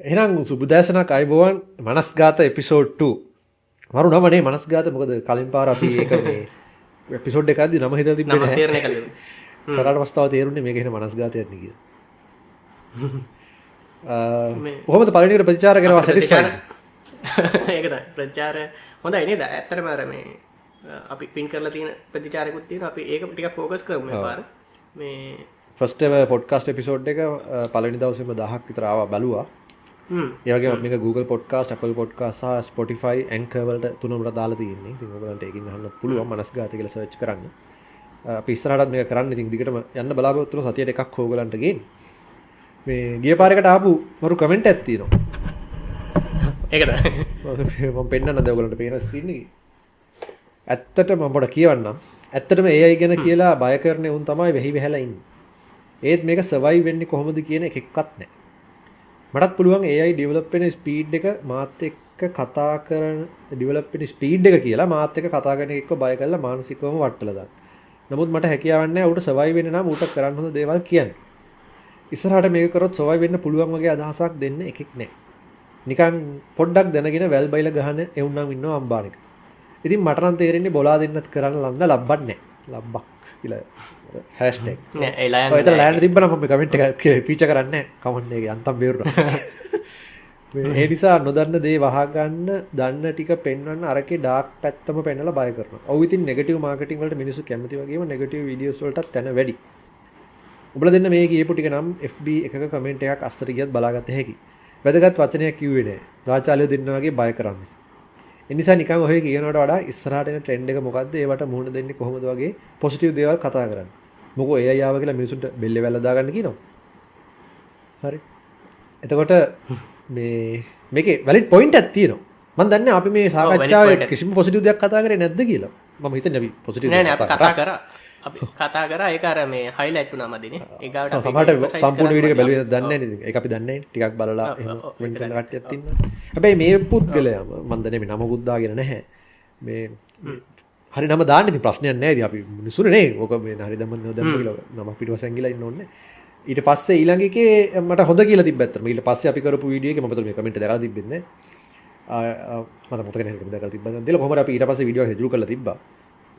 එනම් සුබදෑසනක් අයිබෝවන් මනස්ගාත එපිසෝඩ්ට මරු නමනේ මනස්ගාත මොකද කලින් පාර අපි ඒක එපිසෝඩ් එකද නම හිත ති කරට පස්ථාව තේරුණේ මේකෙන මනස්ගාතයන කිය හොමද පලිනිට ප්‍රචාර කරවා සැටිස්ට ප්‍රචාර හොඳ එනද ඇත්තර මාර මේ අපි පින් කරලා තියෙන ප්‍රතිචාරකුත් තියෙන අපි ඒක ටික ෆෝකස් කරම පාර මේ ෆස්ටව පොඩ්කාස්ට එපිසෝඩ් එක පලනි දවසම දහක් විතරාව බලවා. ඒගේ මේක Google podcast Apple podcast Spotify ඇංකවලට තුනමට දාලා තියන්නේ. තිගලට එකින් හන්න පුළුව මනස් ගාත කියල සච් කරන්න. පිස්සරට මේ කරන්න. ඉතින් දිගටම යන්න බලාපොත්තුන සතියට එකක් හෝගලන්ටගේ මේ ගිය පාරකට ආපු මරු කමෙන්ට් ඇත්තිනවා ඒකට. පෙන්න්න දවලට පේන ස්ක්‍රීන ඇත්තට මම්පොට කියවන්නම්. ඇත්තටම ඒ අයි ගැන කියලා බය කරනය උන් තමයි වෙහි වෙහලයින් ඒත් මේක සවයි වෙන්න කොහොමද කියන එකෙක්වත් නෑ මටත් පුළුවන් ඒයි ඩිවලප්ෙන ස්පීඩ් එක මාත් එක්ක කතා කරන ඩිවලප්ෙන ස්පීඩ් එක කියලා මාත් එක කතාගෙන එක්ක බය කරලා මානසිකවම වට්ටලද නමුත් මට හැකියාවන්න උට සවයි වෙන නම් ඌට කරන්න හොඳ දේවල් කියන්න. ඉස්සරහට මේක කරොත් සවයි වෙන්න පුළුවන් වගේ අදහසක් දෙන්න එකෙක් නෑ නිකන් පොඩ්ඩක් දැනගෙන වැල් බයිල ගහන එවුන්නම් ඉන්න අම්බානික. ඉතින් මටරන් තේරෙන්නේ බොලා දෙන්නත් කරන්න ලන්න ලබ්බන්නේ ලබ්බක් කියලා. හැස්ටෙක් ඒලා ලෑන් තිබන ම කමෙන්ට් පිච කරන්න කමන්නේ අන්තම් බේරු ඒ නිසා නොදන්න දේ වහගන්න දන්න ටික පෙන්වන්න අරක ඩක් පැත්තම පෙන්නල බය කරන ඔවිති නෙගටව මාර්කටින් වලට මිනිසු කැමති වගේ නෙගටව විඩියස් වලට තැන වැඩි. උබල දෙන්න මේ කියපු ටික නම් FB එක කමෙන්ට් එකක් අස්තර ගියත් බලාගත හැකි. වැදගත් වචනයක් කිව්වේ රාචාලය දෙන්නවගේ බය කරන්නස් එනිසා නිකන් ඔය කියනට වඩා ඉස්සරහට ට්‍රෙන්ඩ් එක මොකද්ද? ඒවට මුහුණ දෙන්නේ කොහොමද වගේ පොසිටිව් දේවල් කතා කරන්න. මොකෝ ඒ අයාව කියලා මිනිසුන්ට බෙල්ල වැල්ල දාගන්න කියනවා. හරි. එතකොට මේ මේක වැලිට පොයින්ට් ඇත් තියෙනවා. මම දන්නේ අපි මේ සාකච්ඡාවේ කිසිම පොසිටිව් දෙයක් කතා කරේ නැද්ද කියලා. මම හිතන්නේ අපි පොසිටිව් කතා කරා අපි කතා කරා ඒක අර මේ හයිලයිට් වුණා මදිනේ ඒකට සමහරට සම්පූර්ණ වීඩියෝ එක බැලුවේ දන්නේ නේද ඒක අපි දන්නේ ටිකක් බලලා ඉන්නවා. හැබැයි මේ පුද්ගලයා මම දන්නේ මේ නමකුත් දාගෙන නැහැ. මේ හරි නම දාන්න ඉතින් ප්‍රශ්නයක් නැහැ. ඉතින් අපි මිනිස්සුනේ නේ. ඕක මේ හරි නොදැම්ම කියලා නම පිටවසෙන් ගිලා ඉන්න ඕනේ. ඊට පස්සේ ඊළඟ එකේ මට හොඳ කියලා ඇත්තට ඊට පස්සේ අපි කරපු වීඩියෝ එකේ මම තමයි කමෙන්ට් දැකලා තිබ්බෙන්නේ මට මතක නැහැ කමෙන්ට් දැකලා තිබ්බද දෙල කොහමද අපි ඊට පස්සේ වීඩියෝ හෙජුරු කරලා තිබ්බා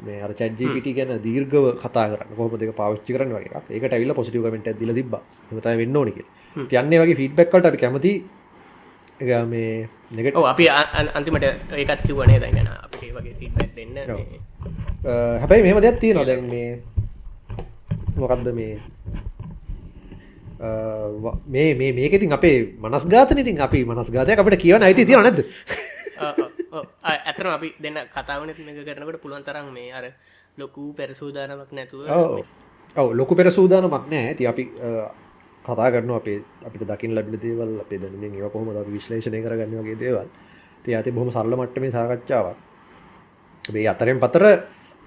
මේ අර gpt ගැන දීර්ඝව කතා කරන්න කොහොමද ඒක පාවිච්චි කරන්න වගේ ඒකට ඇවිල්ලා එකක් දීලා තිබ්බා. එහෙම තමයි වෙන්න ඕනේ කියලා. ඉතින් යන්නේ වගේ ෆීඩ්බැක් වලට අපි කැමති ඒක මේ නෙගටිව් ඔව් අපි අන්තිමට ඒකත් කිව්වනේ දැන් ගැන අපිට ඒ වගේ ෆීඩ්බැක් දෙන්න. හැබැයි මෙහෙම දෙයක් තියෙනවා. දැන් මේ මොකක්ද මේ? මේ මේ මේක ඉතින් අපේ මනස්ගාතන ඉතින් අපි මනස්ගාතයක් අපිට කියවන අයිති තියෙන නැද්ද ඇතරම අපි දෙන්න කතාවන එක කරනකට පුළුවන් තරම් මේ අර ලොකු පැරසූදානමක් නැතුව ඔව්. ලොකු පෙර සූදානමක් නෑ. ඇති අපි කතා කරන අපේ අපිට දකිින් ලබිට දේවල් අපේ දැනෙන් ඒ කොහොම විශ්ලේෂණය කරගන්න වගේ දේවල්. තිය ඇති බොහම සරල මට්ටමේ සාකච්ඡාවක්. මේ අතරෙන් පතර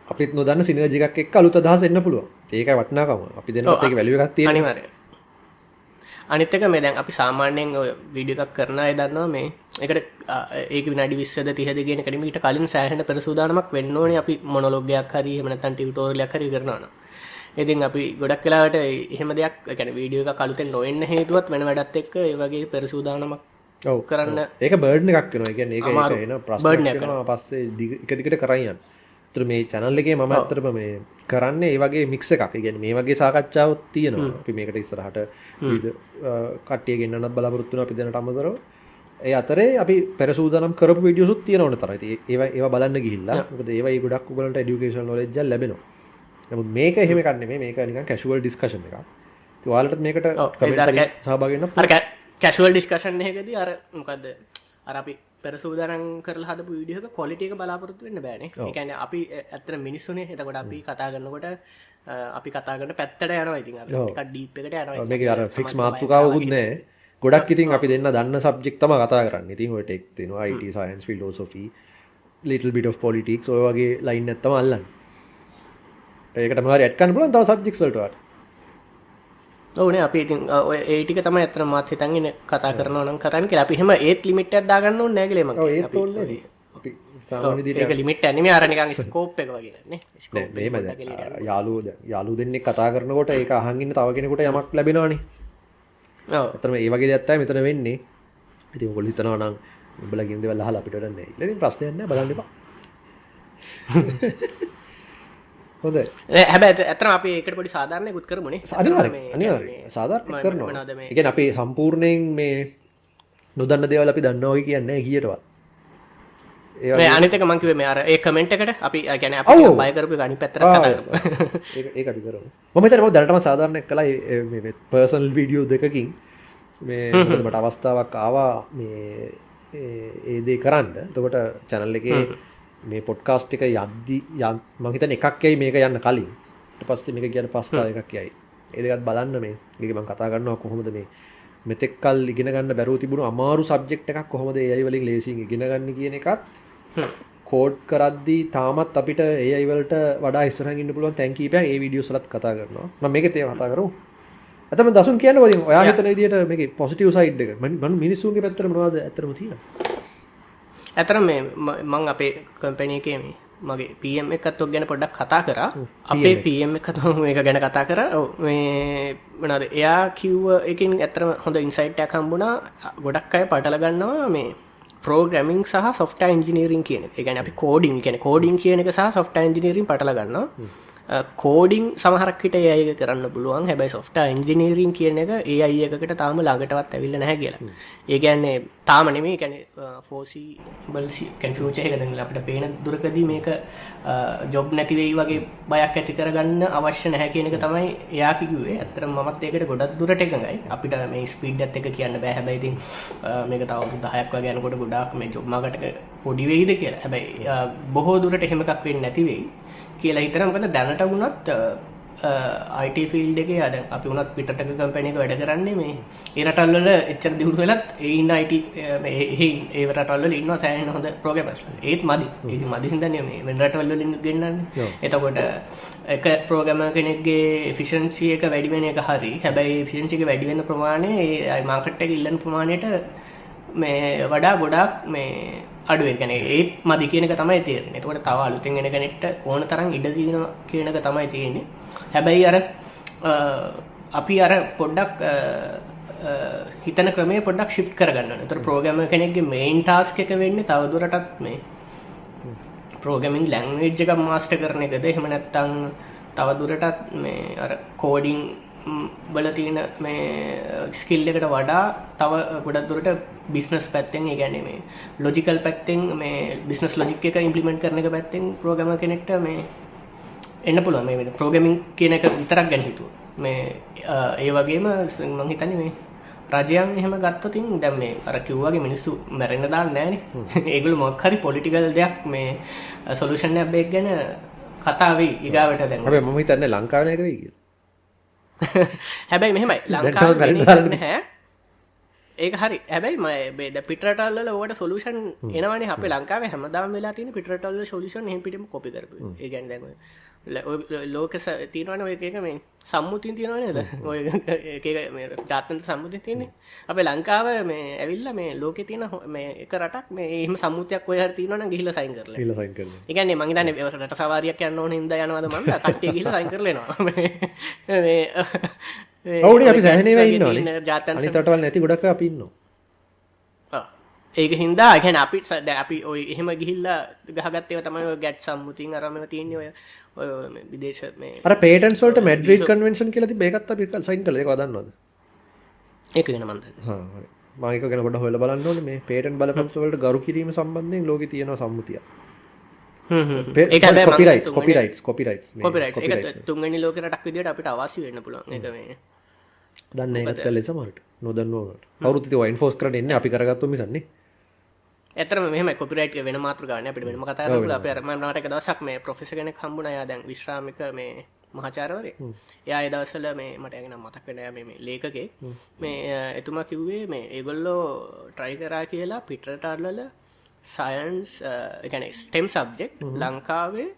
අපිත් නොදන්න සිනජිකක් එක් අලුත දහස එන්න පුළුව ඒක වටනාකම. අපි වැලිුවක් තියෙන අනිවාර්ය අනිත්තක මේ දැන් අපි සාමාන්‍යයෙන් ඔය වීඩියෝ එකක් කරන අය දන්නවා මේ එකට ඒක විනාඩි විස්සද තිහද ගෙන කඩීමට කලින් සෑහට පෙරසූදානමක් වෙන්න ඕනේ අපි මොනොලොගයක් හරි එහෙම නැත්නම් ටියුටෝරියලයක් හරි කරනවා ඉතින් අපි ගොඩක් වෙලාවට එහෙම දෙයක් يعني වීඩියෝ එක කලුතෙන් නොවෙන්න හේතුවත් වෙන වැඩත් එක්ක ඒ වගේ පෙරසූදානමක් ඔව් කරන්න ඒක බර්ඩ් එකක් වෙන එක ඒක අමාරු. එන burden ප්‍රශ්නයක් එකක් වෙනවා පස්සේ දිග- එක දිගට කරයියන් තර මේ චැනල් එකේ මම ඇත්තරම මේ කරන්න ඒ වගේ මික්ස එකක්. ගැන මේ වගේ සාකච්ඡාවත් තියෙනවා. අපි මේකට ඉස්සරහට අ, කට්ටිය ගෙන්න්නත් බලාපොරත්තුන අපි දෙනට අමතරව. ඒ අතරේ අපි පෙරසූදනම් කරපු විඩියසුත් තියෙනවන තරයි. ඒ ඒවා බලන්න මොකද ඒවයි ගොඩක් උගලට ඩියුකේෂන් නොලෙජ්ජ ලැබෙනවා. නමුත් මේක එහෙම කන්නේ මේ මේක නිකන් කැෂුවල් ඩිස්කෂන් එකක්. ඉතින් ඔයාලටත් මේකට ඒ අර කැශුවල් ඩිස්කෂන් එකදී අර මොකක්ද අර අපි පෙරසූදරන් කරලා හදපු වීඩියෝ එක quality එක බලාපොරොත්තු වෙන්න බෑනේ. කියන්නේ අපි ඇත්තට මිනිස්සුනේ. එතකොට අපි කතා කරනකොට අ, අපි කතා කරන පැත්තට යනවා ඉතින් අර ඔව්. ටිකක් ඩීප් එකට යනවා. මේක අර ෆික්ස් මාතෘකාවකුත් නෑ ගොඩක් ඉතින් අපි දෙන්න දන්න සබ්ජෙක් තම කතා කරන්න ඉතින් ඔය ටෙක් තියෙනවා IT science philosophy little bit politics ඔය වගේ ලයින් ඇත්තම අල්ලන්න ඒකට මහරි ඇට්කන්න පුලන් තව සබ්ජෙක්ස් වලට ඕනේ අපි ඉතින් අ, ඔය ඒ ටික තමයි ඇත්තට මාත් හිතන් ඉන්නේ කතා කරනවා නම් කරන්න කියලා. අපි එහෙම ඒත් ලිමිට් එකක් දාගන්න ඕනේ නැහැ කියලා මම ඔව්, කියන්නේ. ඒත් අපි ඕනේ. ඔය- අපි සාමාන්‍ය විදිහට ඒක ලිමිට් ඇනිම අරනිකන් ස්කෝප් එක වගේන්නේ යාලු යාලු දෙන්නෙක් කතා කරනකොට ඒක අහගන්න තව කෙනෙකුට යමක් ලැබෙනවානේ ඇතරම ඒ වගේ දත්තයි මෙතන වෙන්නේ. ඉති ගොල් හිතනවා නම් උඹල ගින්ද වෙල්ලා හලා අපිට න්නේ ලෙසින් ප්‍රශ්නයන්න බලන්න හොඳ හැබ ඇතන අප ඒකට පොඩි සාධාරණය ගුත් කරමුණේ අනි සාධාරණ කරනවා. එක අපේ සම්පූර්ණයෙන් මේ නොදන්න දේවල් අපි දන්නවයි කියන්නේ කියටවත්. අනිතක මංකිව මේ අර ඒ කමෙන්ට් එකට අපි ගැන බයකරපු ගනි පැත්තර ඒ කර මම තරම දැනටම සාධාරණය කළයි පර්සල් වීඩියෝ දෙකකින්. මේ මට අවස්ථාවක් ආවා මේ ඒදේ කරන්න. තකොට චැනල් එකේ මේ පොඩ්කාස්ට් එක යද්දි යන් මහිතන එකක් යයි මේක යන්න කලින්. පස්සේ මේක කියන පස්ථා එකක් යයි. ඒදකත් බලන්න මේ. ඒකම කතා ගන්නවා කොහොමද මේ මෙතෙක්කල් ඉගෙන ගන්න බැරුව තිබුණු අමාරු සබ්ජෙක්ට් එකක් කොහොමද ඒයි වලින් ලේසියෙන් ඉගෙන ගන්න කියන එකත් කෝඩ් කරද්දී තාමත් අපිට ඒ අයිවලට වඩා ඉස්සරහින් ඉන්න පුළුවන් තැන් කීපයක් ඒ වීඩියෝස් වලත් කතා කරනවා. මම මේකේ තේ කතා කරමු. ඇතම දසුන් කියන්න වලින් ඔයා හිතන විදිහට මේකේ පොසිටිව් සයිඩ් එක. මම මිනිස්සුන්ගේ පැත්තට මොනවද ඇත්තටම තියෙන්නේ ඇතර මේ මං අපේ කම්පැනී එකේ මේ මගේ පම් එකත් ඔක් ගැන පොඩ්ඩක් කතා කර. අපේ පම් එක එක ගැන කතා කර. මේ වනද එයා කිව්ව එකින් ඇතරම හොඳ ඉන්සයිට්ටයක් හම්බුණා. ගොඩක් අය පටල ගන්නවා මේ පෝග්‍රමින් සහ සොෆ්ට ඉන්ජිනීරින් කියන එක. ගැන අපි කෝඩින් කියන කෝඩින් කියන එක සහ සොෆ්ට ඉන්ජිනීරින් පටල ගන්නවා කෝඩිං සමහරක්කට ඒ කරන්න පුළුවන්. හැබයි සොෆ්ට ඉන්ජිනීරීන් කියන එක ඒ අයකට තාම ලාගටවත් ඇවිල්ල නැහැ කියලා. ඒගැන්නේ තාම නෙමේ කැන ෆෝසි කැන්ෆියචය කදල අපට පේන දුරකදී මේක ජොබ් නැතිවෙයි වගේ බයක් ඇති කරගන්න අවශ්‍ය නැහැ කියන එක තමයි එයා කිවේ ඇතර මත් ඒකට ගොඩක් දුරට එකඟයි. අපිට මේ ස්පීඩ් එක කියන්න බැහැබයිතින් මේක තව දහයක් ගැනකොට ගොඩක් මේ ජොබ්මාගටක පොඩිවෙයිද කියලා. හැබයි බොහෝ දුරට එහෙමකක් වෙන්න නැතිවෙයි කියලා. හිතන මොකද දැනට වුණත් අයිට ෆිල්ඩ එක අද අපි වුණත් පිටක කම්පැනික වැඩ කරන්නේ මේ ඒරටල්වල එච්චර දියුණු වෙලත් ඒන්න අයිට ඒවරටල්ල ඉන්න සෑහන හොඳ ප්‍රෝගමස් ඒත් මදි. මදිහිදන මේ වෙනරටවල්ල ගන්නන්න. එතකොට එක ප්‍රෝගම කෙනෙක්ගේ ෆිෂන්සිය එක වැඩිවෙන එක හරි. හැබැයි ෆිෂන්සික වැඩිවෙන්න ප්‍රමාණය මාකට්ට ඉල්ලන් ප්‍රමාණයට මේ වඩා ගොඩක් මේ අඩුව ගැන ඒත් මදි කියනක තමයි තේරෙන එතකොට තව අලුතෙන් එෙන කෙනෙක්ට ඕන තරම් ඉඩ තියෙන කියනක තමයි තියෙන්නේ හැබැයි අර අපි අර පොඩ්ඩක් හිතන ක්‍රමේ පොඩක් ශිප් කරගන්න තර ප්‍රෝගම කෙනෙක්ගේ මේන් ටාස්ක එක වෙන්න තවදුරටත් මේ ප්‍රෝගමින් ලැංවේජ් එක මාස්ට කරන එකද? එහෙම නැත්තං තවදුරටත් මේ අර කෝඩිං බල තියෙන මේ ස්කිල් එකට වඩා තව ගොඩක් දුරට බිස්නස් පැත්තෙන් ගැන මේ ලොජිකල් පැත්තෙන් මේ බිස්නස් ලොජික් එක ඉම්පලිමෙන්ට් කරන එක පැත්තෙන් ප්‍රෝගම කෙනෙක්ට මේ එන්න පුළුවන්. මේ ප්‍රෝගමින් කියන එක විතරක් ගැන හිතුව මේ ඒ වගේම මං හිතන්නේ මේ රජයන් එහෙම ගත්තතින් දැම් මේ අර කිව්වාගේ මිනිස්සු මැරෙන දාන්න නෑන ඒගුල මොක්හරි පොලිටිකල් දෙයක් මේ සොලුෂන් ඇබ්බෙක් ගැන කතාවේ ඉගාවට දැන්. ම හිතන්න ලංකාවනයක වේ කියලා හැබැයි මෙහෙමයි. ලංකා හැ ඒක හරි. ඇබයි ම බේද පිටරටල්ල ඕට සොලූෂන් එනවන. අප ලංකාව හැමදාම වෙලා තින පිටරටල්ල සොලුෂන් හ පිටම කොපි ගැන් දැම ලෝක තිීනවන ඔය එක මේ සම්මුතින් තියෙනවනේද ඔය ජාතන්ත සම්මුති තියන්නේ. අප ලංකාව මේ ඇවිල්ල මේ ලෝක තියන මේ එක රටක් මේ එහම සම්මුතියක් ඔය තියනවන ගිහිල සයින් කරල එකන්නේ මංගේතන රට සවාරයක් යන්න ඕන හිද යනවද මන්න කට්ටය ගිල සයින් කරලනවා ඔවුන අපි සැහනේ ඉන්න ජාතන් තටවල් නැති ගොඩක් අපින්නවා ඒක හින්දා ගැන අපි සද අපි ඔය එහෙම ගිහිල්ලා ගහගත්තේ තමයි ගැට් සම්මුතින් අරම තියන්නේ ඔය විදේශ අර පේටන් සොල්ට මැඩ්‍රීඩ් කන්වෙන්ෂන් කියලති බේකත් අපි සයින් කළ. වදන්නවද? ඒක ගෙන මන්ද මාක ගැන ොඩ හොල බලන්නන මේ පේටන් බලපත්වලට ගරු කිරීම සම්බන්ධයෙන් ලෝක තියෙන සම්මුතිය. කොපිරයිට කොපිරයිට කොපිරයිට තුන්ගනි ලෝකරටක් විදිට අපිට අවශ්‍ය වෙන්න පුළන් එක මේ දන්න ඒත් ලෙසමට නොදන්නවට අවුරුති වයින් ෆෝස් කරට එන්න. අපි කරගත්තු මිසන්නේ ඇතරම මෙම කොපිරයිට් වෙන මාතෘගාන අපිට වෙනම කතා අප රමනාටක දවසක් මේ ප්‍රොෆෙස කෙන කම්බුණ දැන් විශ්‍රාමික මේ මහාචාරවරය එයා එදවසල මේ මට ඇගෙන මතක් වෙන මේ ලේකගේ මේ එතුමා කිව්වේ මේ ඒගොල්ලෝ ට්‍රයි කරා කියලා පිටරටල්ලල සයන්ස් ගැන ස්ටෙම් සබ්ජෙක්් ලංකාවේ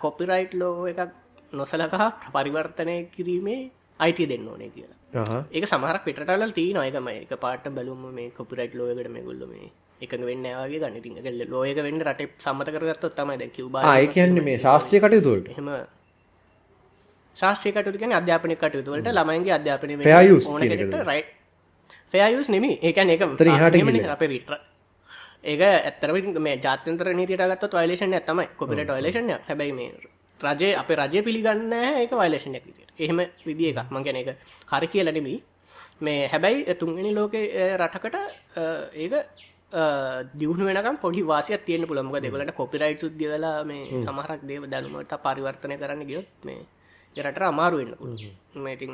කොපිරයිට් ලෝ එකක් නොසලකහ පරිවර්තනය කිරීමේ අයිති දෙන්න ඕනේ කියලා. ඒක සමහර පිටටල තිී නොයකම එක පාට බැලුම මේ කොපිරයිට් ලෝයකට මේ ගොල්ල මේ එකඟ වෙන්න වගේ ගන්න. එක ලෝයක වෙන්න රට සම්මත කරගත්තොත් තමයි දැන් කිව්බා ආ ඒ කියන්නේ මේ ශාස්ත්‍රීය කටයුතු වලට. එහෙම ශාස්ත්‍රීය කටයුතු කියන්නේ අධ්‍යාපනික කටයුතු වලට ළමයින්ගේ අධ්‍යාපනය Fair use ඕන කියන කෙනෙක්ට එකද? right. Fair use නෙමෙයි. ඒ කියන්නේ ඒක එතන එහාට එහෙමනේ ගිහිල්ලා. අපේ රිට්‍ර ඒක ඇත්තරම ඉතින් මේ ජාත්‍යන්තර නීතියට ගත්තොත් වයලේෂන් එකක් තමයි. කොපිරයිට් වයලේෂන් එකක්. හැබැයි මේ රජය අපේ රජය පිළිගන්නේ ඒක වයලේෂන් විදියට. එහෙම විදිය එකක්. මං කියන්නේ ඒක හරි කියලා නෙමෙයි. මේ හැබැයි තුන්වෙනි ලෝකේ රටකට ඒක දියුණු වෙනකම් පොඩි වාසියක් තියෙන පුළමක දෙවලට කොපිරයිට් සුද් ගෙවලා මේ සමහරක් දේව දැනුමට පරිවර්තනය කරන්න ගියොත් මේ රට අමාරු වෙන්න පුළුවන්. ඉතින්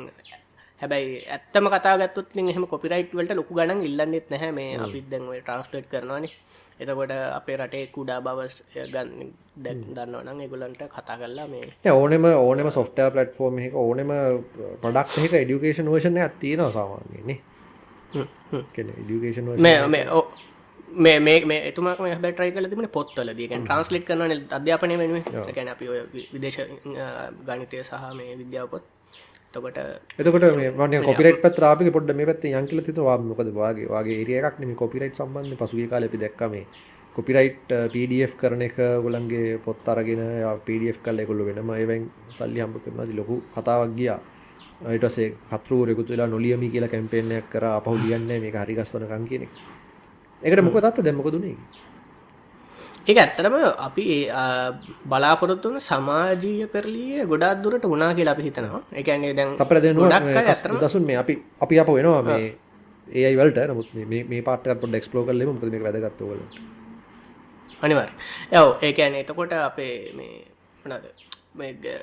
හැබැයි ඇත්තම කතා ගත්තොත් ඉතින් එහෙම කොපිරයිට් වලට ලොකු ගණන් ඉල්ලන්නෙත් නැහැ. මේ අපි දැන් ඔය ට්‍රාන්ස්ලේට් කරනවානේ. එතකොට අපේ රටේ කුඩා බව ගන්න දන්නවනම් ඒගොලන්ට කතා කරලා මේ ඕනෙම ඕනෙම සොෆ්ට පලට්ෆෝර්ම් එක ඕනෙම පඩක් එක ඩියුකේෂන් වේෂණය ඇත්තියෙන සාමාන්න්නේ ඉඩියුකේෂන් මේ මේ මේ මේ මේ එතුමාක මේ try කරලා තිබුණේ පොත්වලදී. ඒ කියන්නේ translate කරනවානේ අධ්‍යාපනය වෙනුවෙන්. ඒ කියන්නේ අපි විදේශ ගණිතය සහ මේ විද්‍යාව පොත්. එතකොට මේ කොපිරයිට් පැත්ත ආපික පොඩ්ඩ මේ පැත්තේ යන් කියලා තියනවා මොකද? වාගේ වාගේ ඒරියා එකක් නෙමෙයි කොපිරයිට් සම්බන්ධයෙන්. පසුගිය කාලේ අපි දැක්කා මේ කොපිරයිට් PDF කරන එක ඔයගොල්ලන්ගේ පොත් අරගෙන PDF කරලා ඒගොල්ලෝ වෙනම ඒවෙන් සල්ලි හම්බ කරනවා. ඉතින් ලොකු කතාවක් ගියා. ඊට පස්සේ කතරුවරෙකුත් වෙලා නොලියමි කියලා කැම්පේන් එකක් කරා. අපහු ලියන්නේ මේක හරි ගස්සනකම් කියන එක. ඒකට මොකද අත්ත දැන් අපි ඒ අ, බලාපොරොත්තු වන සමාජීය පෙරලිය ගොඩාක් දුරට වුණා කියලා අපි හිතනවා. ඒ කියන්නේ දැන් අය ඇත්තටම දසුන් මේ අපි අපි අප වෙනවා මේ AI වලට නමුත් මේ- මේ මේ එකත් පොඩ්ඩක් එක්ස්ප්ලෝර් කරලා ඉමු මොකද මේක වැදගත් ඕගොල්ලන්ට. අනිවාර්ය. ඔව් ඒ කියන්නේ එතකොට අපේ මේ මේ ග-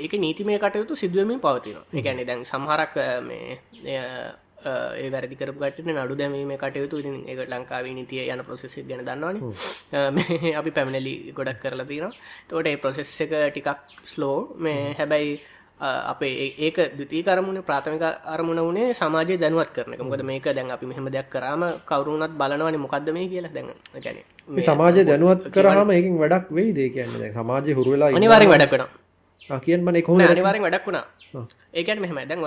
ඒක නීතිමය කටයුතු සිදුවමින් පවතිනවා. ඒ කියන්නේ දැන් සමහරක් මේ ඒ වැරදි කරපු කට්ටියට නඩු දැමීමේ කටයුතු ඉතින් ඒක ලංකාවේ නීතිය යන ප්‍රොසෙස් එක ගැන දන්නවනේ. අපි පැමිණිලි ගොඩක් කරලා තියෙනවා. එතකොට ඒ ප්‍රොසෙස් එක ටිකක් ස්ලෝ මේ හැබැයි අපේ ඒක ද්විතීක අරමුණ ප්‍රාථමික අරමුණ වුණේ සමාජය දැනුවත් කරන එක. මොකද මේක දැන් අපි මෙහෙම දෙයක් කරාම කවුරුණත් බලනවනේ මොකද්ද මේ කියලා. දැන් මේ සමාජය දැනුවත් කරාම ඒකෙන් වැඩක් වෙයිද ඒ කියන්නේ සමාජය හුරු වෙලා ඉන්නවා. අනිවාර්යෙන් වැඩක් වෙනවා. කියන්න මම කොහොමද නෑ, අනිවාර්යෙන් වැඩක් වුණා. ඔව්. ඒ කියන්නේ මෙහෙමයි. දැන්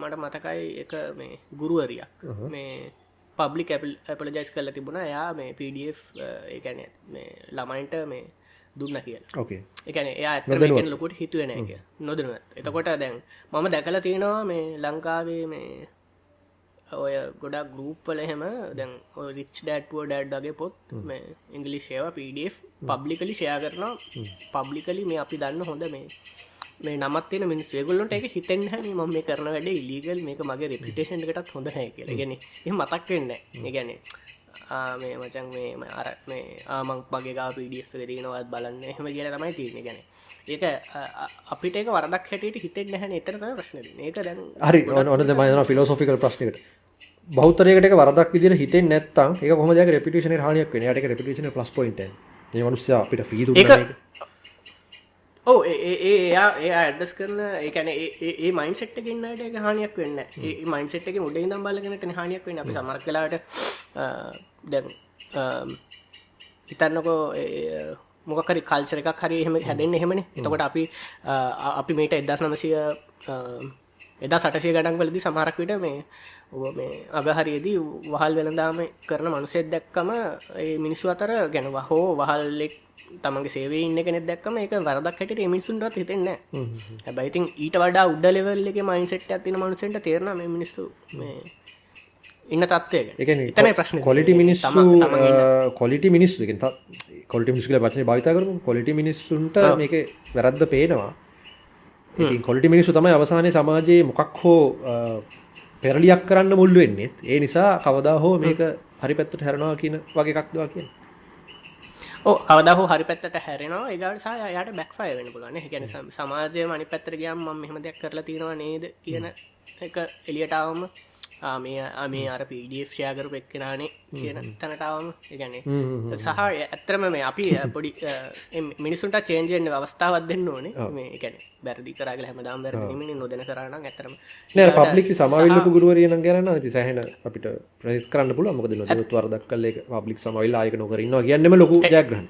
මට මතකයි එක මේ ගුරුවරියක් මේ පබ්ලික් ඇපලජයිස් කරලා තිබුණා. එයා මේ PDF අ, ඒ කියන්නේ මේ ළමයින්ට මේ දුන්න කියලා. ඕකේ කියන්නේ එයා ලොකුට හිතුවේ නැහැ කියලා. නොදැනුවත්. එතකොට දැන් මම දැකලා තියෙනවා මේ ලංකාවේ මේ ඔය ගොඩක් ගරුප් වල එහෙම දැන් රිච් ඩඩ්ුව ඩඩ්ඩගේ පොත් මේ ඉංගලිස් ඒවා පඩF පබ්ලිකලි ෂයා කරනවා. පබ්ලිකලි මේ අපි දන්න හොඳ මේ මේ නමත් තියෙන මිනිස් ඒගොල්ලොන්ට එක හිතෙන් හැ ම මේ කරන වැඩ ඉලිගල් මේක මගේ රෙපිටේෂන් එකටත් හොඳ හැ කියලා. ගැන එ මතක් වෙන්න ගැන මේ මචන් මේ අර මේ ආමං මගේ ගා පඩF දරනවත් බලන්න. එහෙම කියලා තමයි තියන්නේ. ගැන ඒක අපිට වරදක් හැටියට හිතෙන් නැහැ එතරම ප්‍රශ්න ඒක දැන් හරි. තමයි යනවා ෆිලොසොෆිකල් ප්‍රශ්නයකට බෞද්ධරයකට ඒක වරදක් විදිහට හිතෙන්නේ නැත්නම් ඒක කොහොමද යාගේ රෙපියුටේෂන් එකට හානියක් වෙන්නේ? යාට ඒක රෙපියුටේෂන් එක ප්ලස් පොයින්ට් එක. මේ මිනිස්සයා අපිට ෆී දුන්නා මේක. ඔව එයා ඒ ඇඩස් කරන ඒකන ඒ මයින් සෙට් ගන්නට එක හනියක් වෙන්න ඒ මයින් සෙට් එක උඩ දම් බලගෙනට හනියක් වෙන්න අපි සමර කලාට දැන් හිතන්නකෝ මොකරි කල්චර එකක් හරි එහෙම හැදෙන්න්න එහෙමන එතකොට අපි අපි මේට එදස් නමසය එදා සටසය ගඩක් වලදි සමහරක් විට මේ මේ අගහරියේදී වහල් වෙළඳාම කරන මනුසෙත් දැක්කම ඒ මිනිස්සු අතර ගැන හෝ වහල්ලෙක් තමගේ සේවේ ඉන්න කෙනෙක් දැක්කම ඒක වරදක් හැට මිනිසුන්ටත් හිතෙන්න හැබයිතින් ඊට වඩා උඩ ලෙවල්ලගේ මයින්සෙට් ඇතින මනුසෙන්ට තේරන මේ මිනිස්සු මේ ඉන්න කියන්නේ එතනයි ප්‍රශ්නේ. කොලිටි ඉන්න- කොලිටි මිනිස්සු කොලිටි මිනිස්සු කියලා වචනේ භාවිත කරමු කොලිටි මිනිස්සුන්ට මේක වැරද්ද පේනවා. කොලිටි මිනිස්සු තමයි අවසානයේ සමාජයේ මොකක් හෝ පෙරලියක් කරන්න මුල් වෙන්නේ ඒ නිසා කවදා හෝ මේක හරි පැත්තට හැරෙනවා කියන වගේ එකක් දවා කියන ඕ කවදහ හරි පැත්තට හැරෙනවා ඒගට සහ යට බැක්ෆය වෙන පුලන ගැන සමාජය මනි පැත්තර ගියම් ම මෙහම දෙයක් කරලා තියෙනවා නේද කියන එක එලියටාවම මේ මේ අර පඩF ෂයාකරපු එක්කෙනනේ කියන තැනටාවම ගැනේ සහ ඇත්තරම මේ අපි පොඩි මිනිසුන්ට චේන්ජෙන්න්න අවස්ථාවත් දෙන්න ඕනේ. මේ එකන බැරදි කරගල හැමදාම් බැරදිමිනි නොදන කරන්න ඇතරම පබ්ලික් සමවිල්ලපු ගුරුවරිය නම් ගැන ඇති සහන අපිට ප්‍රෙස් කරන්න පුල මොකද නොදත් වරදක් කල්ල පබ්ලික් සමයිල් ආයක නොකරන්න කියන්නම ලොකු ජයග්‍රහන්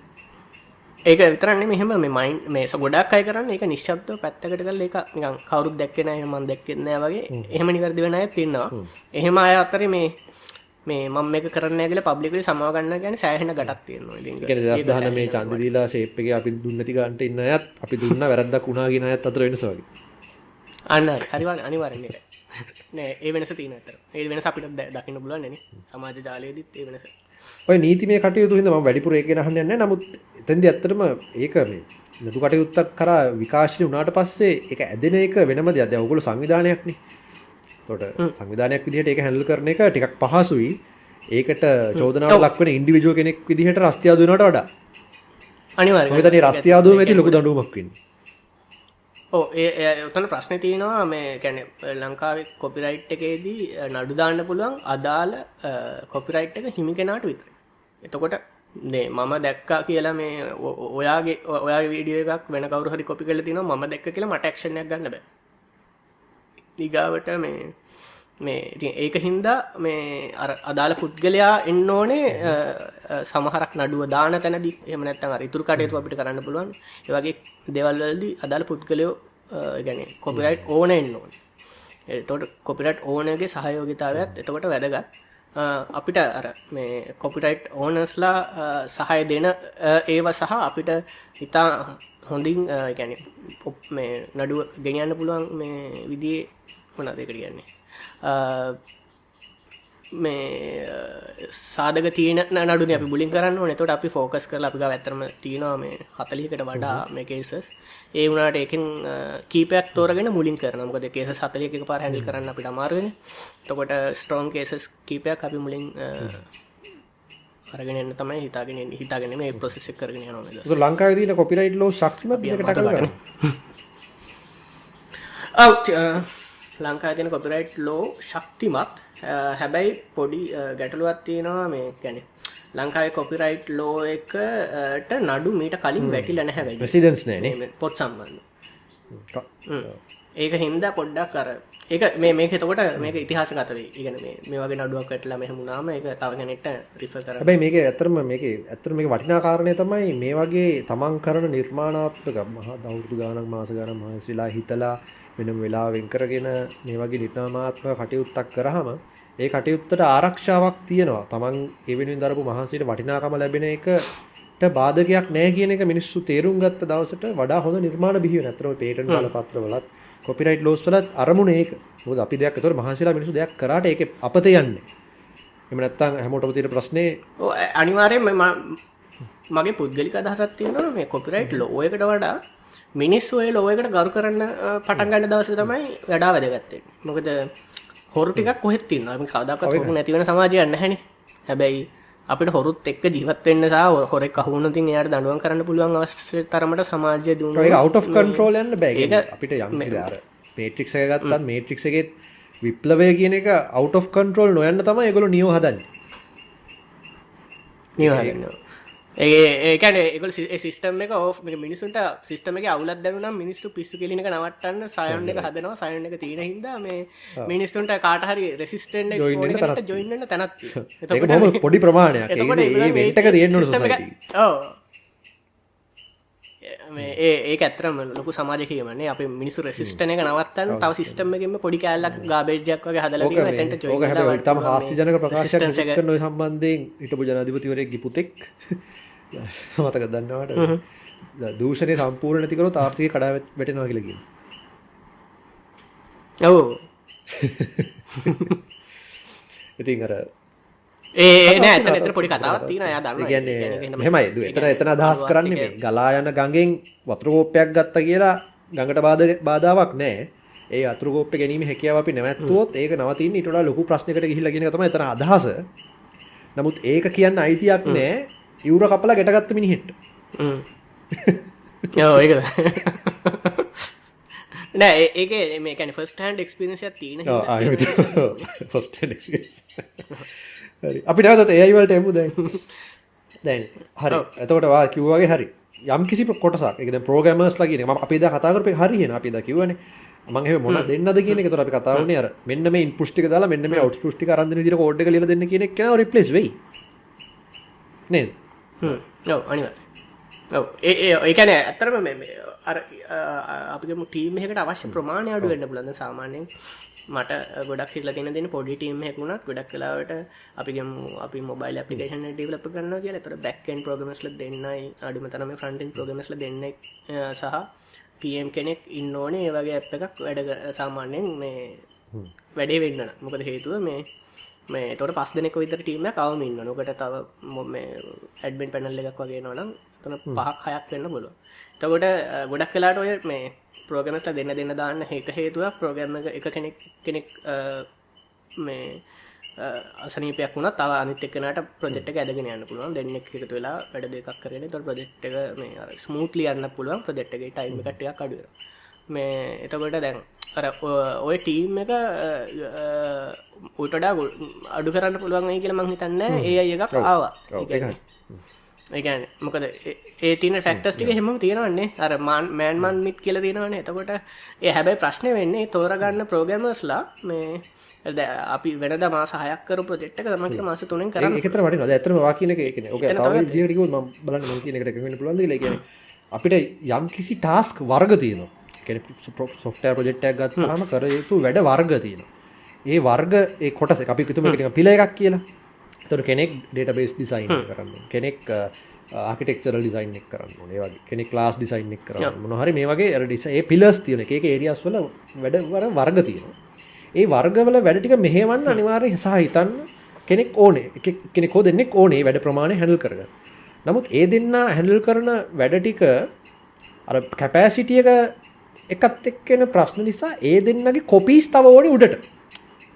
ඒක විතරන්න මෙහම මයින් මේස ගොඩක් අය කරන්න එක නිශ්ශබ්ද පැත්තකට කල එක නිකන් කවරුත් දැක්කෙන මන් දැක්කෙන්නෑ වගේ. එහෙම නිවැරදි වෙන අය තින්නවා එහෙම අය අතර මේ මේ මම එක කරන්න ගල පබ්ලිකලි සමාගන්න ගැන සෑහෙන ගටක් තියෙනවා දහන මේ චන්දදීලා ශේප්ක අපි දුන්නති ගන්ට ඉන්න අයත් අපි දුන්න වැරද්දක් වුණාගෙන අයත් අතර වෙනසවගේ අන්න හරිවාන අනිවාරන්නේ නෑ ඒ වෙනස තියන ඇතර ඒ වෙන අපිට දකින්න පුලුවන් න සමාජ ජාලයේදත් ඒ වෙනස. ඔය කටයුතු හිද ම වැඩිපුර ඒක හන්න යන්න නමුත් එතැන්දි ඇත්තටම ඒක මේ නතු කටයුත්තක් කර විකාශය වනාට පස්සේ එක ඇදෙන එක වෙනම අද ඔගුල සංවිධානයක්න. තොට සංවිධානයක් විදිහට ඒක හැල්ල කරන එක ටිකක් පහසුයි. ඒකට චෝදනාව ලක්වන ඉන්ඩිවිජෝ කෙනෙක් විදිහට රස්තියාදුනට වඩා. අනිවාර මෙතන රස්තියාදුව ඇති ලොකු දඩුවමක්කින් ඕ ඒ ඔතන ප්‍රශ්න තියෙනවා මේ කැන ලංකාවේ කොපිරයිට් එකේදී නඩු දාන්න පුළුවන් අදාළ කොපිරයිට් එක හිමි කෙනාට විතර එතකොට නේ මම දැක්කා කියලා මේ ඔ- ඔ- ඔයාගේ ඔයා වීඩිය එකක් වෙන කවරු හරි කොපි කල තින ම දැක්ක කියලා මට ක්ෂණයක් ගන්න බෑ. දිගාවට මේ මේ ඉතින් ඒක හින්දා මේ අර අදාළ පුද්ගලයා එන්න ඕනේ අ, අ, සමහරක් නඩුව දාන තැනදි. එම නැත්තන් අර ඉතුරු කටයුතු අපිට කරන්න පුළුවන්. ඒවගේ දෙවල්වලදී අදාළ පුද්ගලයෝ ගැන කොපිරයිට් ඕන එන්න ඕන. එතොට කොපිරට් ඕනගේ සහයෝගිතාවත් එතකොට වැදගත්. අ, අපිට අර මේ කොපිටයිට් ඕනස්ලා සහය දෙන ඒව සහ අපිට ඉතා හොඳින් ගැන මේ නඩුව ගෙනියන්න පුළුවන් මේ විදිේ මොනා දෙකට කියන්නේ? මේ සාධක තියන නඩුන අපි බුලින් කරන්න නතොට අපි ෆෝකස් කරල අපි ඇතරම තියනවා මේ හතලිකට වඩා මේ කේසස් ඒ වුණට එකෙන් කීපයක් තෝරගෙන මුලින් කරන මොකද කේස සතලියක පාර හැඩි කරන්න අපිට අමාරුවෙන තකොට ස්ට්‍රෝන් කේසස් කීපයක් අපි මුලින් අ, අරගෙන එන්න තමයි හිතාගෙන හිතාගෙන මේ ප්‍රසෙස් කරගෙන යනවා ලංකාවදීන කොපිරයිට් ලෝ ශක්තිමත් ටක කර ඔව් ලංකා තියන කොපිරයිට් ලෝ ශක්තිමත්. හැබැයි පොඩි ගැටලුවත් තියෙනවා. මේ ගැන ලංකායි කොපිරයිට් ලෝ එකට නඩු මීට කලින් වැටිල නැහැ වැඩි. ප්‍රසිඩන්ස් නෑනේ පොත් සම්බන්ධ. ඒක හින්දා පොඩ්ඩක් කර ඒක මේ මේක එතකොට මේක ඉතිහාස කතවේ ඉගෙන මේ වගේ නඩුවක් කටලා මෙහමුණනාම එක තව කෙනෙට රිෆ කර හැබැයි මේක ඇතරම මේක ඇතර මේ වටිනා කාරණය තමයි මේ වගේ තමන් කරන නිර්මාණාත්මක මහා දෞුදු ගානක් මාස ගන මහසිලා හිතලා වෙනම වෙලා වෙන් කරගෙන මේ වගේ නිර්නාමාත්ම කටයුත්තක් කරහම ඒ කටයුත්තට ආරක්ෂාවක් තියෙනවා. තමන් එවෙනින් දරපු මහන්සේට වටිනාකම ලැබෙන එකට බාධකයක් නෑ කියන එක මිනිස්සු තේරුම් ගත්ත දවසට වඩා හොඳ නිර්මාණ බිහිව නැතරම පේටන් බල පත්‍රවලත් කොපිරයිට් ලෝස් වලත් අරමුණ ඒක. මොකද අපි දෙයක් තොර මහන්සිලා මිනිසු දෙයක් කරාට ඒක අපත යන්නේ. එම නැත්තම් හැමෝටම තියෙන ප්‍රශ්නේ මම මගේ පුද්ගලික අදහසක් තියෙනවා මේ කොපිරයිට් ලෝයකට වඩා මිනිස්සු ඔය ලෝයකට ගරු කරන්න පටන් ගන්න දවස තමයි වැඩා වැදගත්තේ මොකද හොරු ටිකක් කොහෙත් අපි කවදක් හොරු නැතිවෙන සමාජයන්න හැනි හැබැයි අපිට හොරුත් එක්ක ජීවත්වෙන්න සහ හොරෙක් අහුනතින් එයාට දඩුවන් කරන්න පුළුවන් අවශ්‍ය තරමට සමාජය of control යන්න බෑ අපිට යම් එක ගත්තත් මේට්‍රික්ස් එකෙත් විප්ලවය කියන එක of control නොයන්න තමයි ඒගොල්ලෝ නියෝ හදන්නේ. නිවාගන්න ඒ ඒකන ඒක සිස්ටම එක ඕ මිනිසුන්ට සිස්ටම එක අවුලත් දැනුනම් මිනිස්සු පිස්සු කෙලිනක නවටන්න සයන් එක හදනවා සයන් එක තියෙන හිද මේ මිනිස්සුන්ට කාටහරි රෙසිස්ටෙන්් Join වෙන්න තැනක් ජොයින්න තැනත් පොඩි ප්‍රමාණයක්. වෙන්ටක තියෙන්න ඒ ඇතරම ලොකු සමාජ කියවන්නේ අප මිනිසු රෙසිස්ටන එක නවත්තන්න තව සිස්ටම එකම පොඩි කෑල්ලක් ගාබේජයක් වගේ හදල ඕක හැ ඉතම හාස්තිජනක ප්‍රකාශයක් කරනො සම්බන්ධයෙන් ඉටපු ජනධිපතිවරෙක් ගිපුතෙක් මතක දන්නවට දූෂණය සම්පූර්ණ නැතිකරු තාර්තිය කඩා වැටෙනවා කියලකින් ඔවු. ඉතින් අර ඒ නෑ ඇත එතර පොඩි කතාවත් තින යා දන්න කියන්නේ හෙමයි දු එතන එතන අදහස් කරන්න මේ ගලා යන ගඟෙන් වතුරකෝප්පයක් ගත්ත කියලා ගඟට බාධ බාධාවක් නෑ. ඒ අතුරකෝප්ප ගැනීම හැකියාව අපි නැවැත්තුවොත් ඒක නවතින් ඊට වඩා ලොකු ප්‍රශ්නයකට ගිහිල්ලා කියන එක තමයි එතන අදහස. නමුත් ඒක කියන්න අයිතියක් නෑ ඉවුර කපලා ගැටගත්ත මිනිහෙට ඒක. නෑ ඒක මේකන ෆස්ට හන්ඩ එක්ස්පිරසියක් තියෙන හරි. අපි නැවතත් ඒයිවලට එමු දැන්? දැන් හරි. එතකොටවා කිව්වාගේ හරි. යම් කිසි කොටසක්. එක. ප්‍රෝගමර්ස් ලගේ ම අපි ද කතාකරපය හරිහෙන අපි ද කිවන මගේ මොන දෙන්නද කියන තොර අපි කතාවන අර මෙන්න මේ පුෂ්ටි දාලා මෙන්න මේ අවට් පුෂ්ටි කරන්න දිර ෝඩ් ල දෙන්න කියන රිපලස් වෙයි. නේද ඔව අනිව ඒකන ඇත්තරම අර අපිම ටීම් එකට අවශ්‍ය ප්‍රමාණය අඩු වෙන්න පුලන්න සාමාන්‍යයෙන් මට ගොඩක් හිල තින දෙන පොඩි ටීම් හෙකුණත් ගොඩක් කලාවට අපිගම අපි මොබයිල් අපිකේෂන ඩිවලප කරන්න කිය තොර බැක්කන් ප්‍රගමස්ල දෙන්නයි අඩුම තනම ෆ්‍රන්ටන් ප්‍රගමස්ල දෙන්න සහ පම් කෙනෙක් ඉන්න ඕනේ. ඒ වගේ ඇප් එකක් වැඩ සාමාන්‍යයෙන් මේ වැඩේ වෙන්න මොකද හේතුව මේ මේ තොට පස් දෙනෙක විතර ටීම කවම ඉන්න නොකට තව ඇඩ්බෙන් පැනල් එකක් වගේ නොනම් තන පහක් හයක් වෙන්න බොලු තකොට ගොඩක් කලාට ඔය මේ ප්‍රෝගමස්ට දෙන්න දෙන්න දාන්න ඒක හේතුව ප්‍රෝග්‍රම එක කෙනෙක් කෙනෙක් මේ අසනීපයක් වුණ තව අනිතක්නට ප්‍රජෙට් ඇදගෙන යන්න පුළුවන්. දෙන්න එකතු වෙලා වැඩ දෙකක් කරන තො ප්‍රජෙට් එක මේ ස්මූට්ලි යන්න පුළුවන්. ප්‍රජෙට්ගේ ටයිම කටයක් අඩුව මේ එතකොට දැන් අර ඔය ටීම් එක උටඩා අඩු කරන්න පුළුවන් කියල මං හිතන්න ඒ එකක් ආවා. ඒගැන මොකද ඒ තින ෆක්ටස් ටික හෙම. තියෙනවන්නේ. අර මාන් මෑන්මන් මිත් කියල තියෙනවන. එතකොට ඒ හැබැයි ප්‍රශ්නය වෙන්නේ තෝරගන්න ප්‍රෝගමස්ලා මේ අපි වෙනද මාස හයක්කර ප්‍රජෙට්ක තමක මාස තුනෙන් කර එකතර වට ද ඇතරම වාකින එක බලන්න ලගෙන අපිට යම් කිසි ටාස්ක් වර්ග තියනවා සොෆ්ට ප්‍රජෙට්ටක් ගත්ම කර යුතු වැඩ වර්ග තියෙන ඒ වර්ග ඒ කොටස අපි තුම පිළ එකක් කියලා. තොර කෙනෙක් ඩේටබේස් ඩිසයින් කරන්න කෙනෙක් ආකිටෙක්චර ඩිසයින් එක් කරන්න ඒවගේ කෙනෙක් ලාස් ඩිසයින් එක් කරන්න මොහරි මේ වගේ ඩිස පිලස් තියන එක. ඒරියස් වල වැඩවර වර්ග තියෙනවා. ඒ වර්ගවල වැඩටික මෙහෙවන්න අනිවාරය සහ හිතන්න කෙනෙක් ඕනේ. කෙනෙකෝ දෙන්නෙක් ඕනේ වැඩ ප්‍රමාණය හැඩල් කරග නමුත් ඒ දෙන්න හැඩල් කරන වැඩටික අර කැපෑසිටියක එකත් එක්කෙන ප්‍රශ්න නිසා ඒ දෙන්නගේ කොපිස් තව ඕනි උඩට.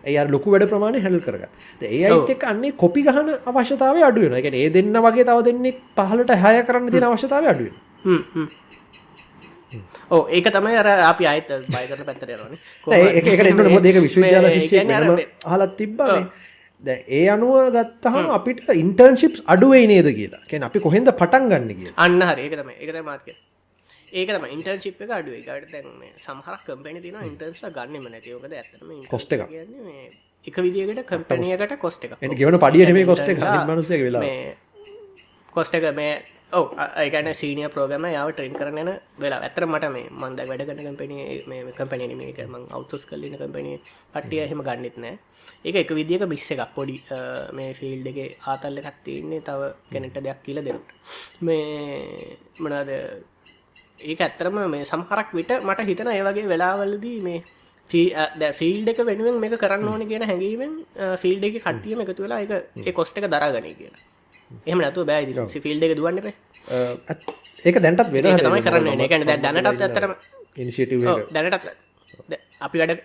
ඒ ලොකු වැඩ ප්‍රමාණය හැල් කරග ඒ අයිත එක් අන්නේ කොපි ගහන අවශ්‍යතාව අඩුවෙන එක ඒ දෙන්න වගේ තව දෙන්නෙක් පහලට හය කරන්න තියෙන අවශ්‍යතාව අඩුවෙන් ඕ ඒක තමයි අර අපි අයිත බයකරන පැත්තරයරන ඒකට එන්න මො දෙක විශ්වවිද්‍යාල හලත් තිබ්බේ ඒ අනුව ගත්තහම අපිට ඉන්ටර්න්ශිප් අඩුවේ නේද කියලා. කැන අපි කොහෙද පටන් ගන්න කිය අන්න හරි. ඒක තම ඒකත මාත්ක ඒකම ඉන්ටර්ශිප් එක අඩුව එකට දැන් සමහරක් කම්පැනි තින ඉන්ටර්ස්ල ගන්නම නැතිවකද ඇතම කොස්ට එක එක විදිකට කම්පැනියකට කොස්ට එක. ගෙවන පඩියට මේ කොස්ට මනුසය වෙලා කොස්ට එක මේ ඔව ඒකන සීනිය ප්‍රෝගම යාව ට්‍රෙන් කරන වෙලා ඇතර මට මේ මන්ද වැඩගන්න කම්පැනි මේ කම්පැනි මේක ම අවතුස් කල්ලින කම්පැනි පට්ටිය එහෙම ගන්නෙත් නෑ. ඒක එක විදික බිස්ස එකක්. පොඩි මේ ෆිල්ඩ් එක ආතල්ල කත්තින්නේ තව කෙනෙට දෙයක් කියල දෙනට මේ මනාද ඒක ඇත්තරම මේ සමහරක් විට මට හිතන ඒවගේ වෙලාවලදී මේ ෆිල්ඩ එක වෙනුවෙන් මේ කරන්න ඕන කියන හැඟීමෙන් ෆිල්ඩ එක කට්ටියම එකතු වෙලා එක ඒ කොස්ට එක දරාගන කියලා. එහම නැතු බෑ ෆිල්ඩ එක දුවන්න ඒක දැන්ටත් වෙන තමයි කරන්න එකන දැනටත් ඇතරම දැනටත් අපි වැඩ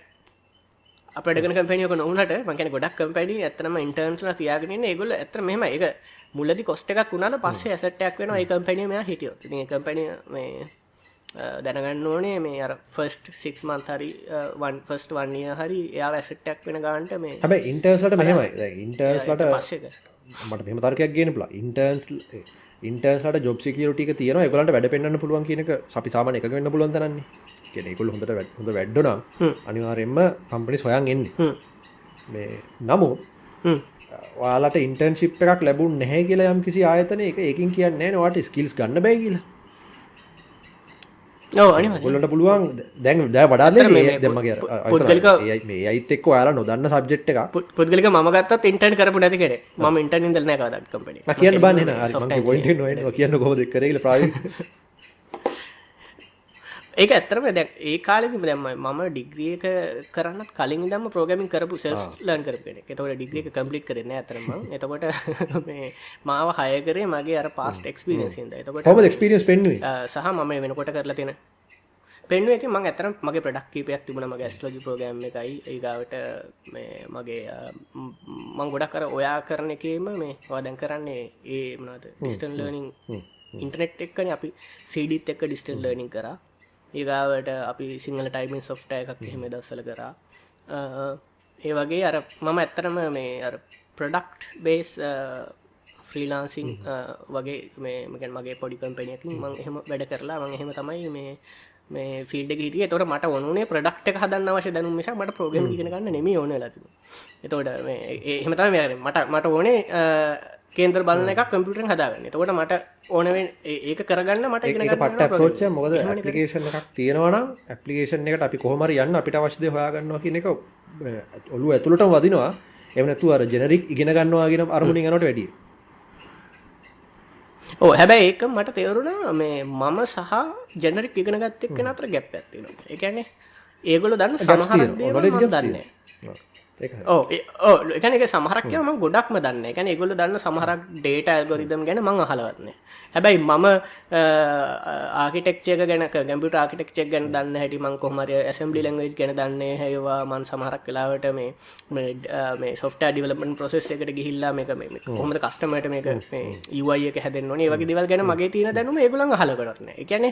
අපටගෙන කම්පනියක නොවනට මකන ගොඩක් කම්පැනි ඇතනම ඉන්ටර්න්ස්ල තියාගෙන ගොල ඇතර මෙම එක මුලදි කොස්ට එකක් වුණට පස්සේ ඇසටයක් වෙන ඒ කම්පැනියම හිටියෝ කම්පැනි දැනගන්න ඕනේ මේ අර ෆස්ට සික්ස් මන්ත හරි වන් ෆස්ට වන්නය හරි එයා ඇසට්ටක් වෙන ගාන්ට මේ හැබ ඉන්ටර්ස්ලට මෙහමයි. ඉන්ටර්ස්ලට මට මෙම තර්කයක් ගෙන පුලා ඉන්ටර්ස් ඉන්ටර්සට ජොබ් සිකරටික තියන ගලට වැඩ පෙන්න්න පුළුවන් කියනක අපි සාමන එක වෙන්න පුලුවන් තනන්නේ කෙනෙකුල් හොඳට හොඳ වැඩ්ඩනා අනිවාරෙන්ම කම්පනි සොයන් එන්නේ. මේ නමු වාලට ඉන්ටර්න්ශිප් එකක් ලැබුන් නැහැ කියලා යම් කිසි ආයතන එක එකින් කියන්නේ නවාට ස්කිල්ස් ගන්න බැ කියලා ගොලට පුළුවන් දැන් දැ වඩා දෙමගේ මේ අයිත එක්ක යාලා නොදන්න සබ්ජෙට් එක පුද්ගලික මගත් ඉන්ටන් කරපු නැතිකට ම ඉන්ටන් දල්න කදත් කම්පන කියන්න බන්න කියන්න කොහොද කරල ප්‍රා ඒක ඇත්තරම දැ ඒ කාලෙම දැම මම ඩිග්‍රියක කරන්න කලින් දම ප්‍රෝගමින් කරපු සෙල් ලන් කරපෙන එතවට ඩිග්‍රික කම්පලික් කරන්න ඇතරම එතකොට මාව හයකරේ මගේ අර පාස්ට එක්ස්පිරන්සිද එතකොට ක්ස්පිරස් පෙන්ව සහ මම වෙනකොට කරලා තියෙන? පෙන්ුව ඇති මං ඇතරම් මගේ ප්‍රඩක් කීපයක් තිබුණ. මගේ ඇස්ලෝජි ප්‍රෝගම් එකයි. ඒගාවට මගේ මං ගොඩක් කර ඔයා කරන එකේම මේ වාදැන් කරන්නේ ඒ මනද ඩිස්ටන් ලර්නිං ඉන්ටනෙට් එක්කන අපි සඩිත් එක්ක ඩිස්ටන් ලර්නිින් කරා ඒගාවට අපි සිංහල ටයිමින් සොෆ්ට එකක් එහෙම දස්සල කරා. ඒ වගේ අර මම ඇත්තරම මේ අර ප්‍රඩක්් බේස් ෆ්‍රීලාන්සිං වගේ මේ මකන් මගේ පොඩි කම්පනයකින් මං එහෙම වැඩ කරලා මං එහෙම තමයි මේ මේ ෆිල්ඩ හිටිය. තොට මට ඔනුනේ ප්‍රඩක්ට හදන්න අවශ්‍ය දැනු නිසා මට ප්‍රෝගම ගෙන ගන්න නෙම ඕන ලති එතෝට එහෙමතම මට මට ඕනේ කේන්ද්‍ර බලන එක කම්පියුටරෙන් හදාගන්න. තකොට මට ඕනවෙන් ඒක කරගන්න මට පට පෝච්ච මොකද ඇපලිකේෂන් එකක් තියෙනවනම් ඇපලිකේෂන් එකට අපි කොහමර යන්න අපිට අවශ්‍යද හොයාගන්නවා කියන එක ඔලු ඇතුළට වදිනවා. එමනතු අර ජෙනරික් ඉගෙන ගන්නවාගෙන අරමුණ ගනට වැඩිය ඕ හැබැයි ඒක මට තේරුණා මේ මම සහ ජනරික් ඉගෙන ගත්ත එක්ක අතර ගැප් ඇත්තිනවා එකනේ ඒගොල දන්න සමහර දන්නේ ඕ එකන එක සමහරක්යම ගොඩක්ම දන්න. එකන එගොල දන්න සමහරක් ඩේට ඇල්ගොරිදම් ගැන මං අහලවන්නේ හැබැයි මම ආකිටෙක්චක ගැන ගැම්පිට ආකිටෙක්චක් ගැන දන්න හැටි මං කොහමර ඇසම්බලි ලංගජ් ගැන දන්නේ හැවා. මන් සමහරක් කලාවට මේ සොෆ්ට ඩිවලපන් ප්‍රසෙස් එකට ගිහිල්ලා මේක මේ කොහොමද කස්ටමට මේක ඒවයි එක හැදන්න ඒ වගේ දෙවල් ගැන මගේ තියන දැනුම ඒගුලන් හල කරන්න එකැන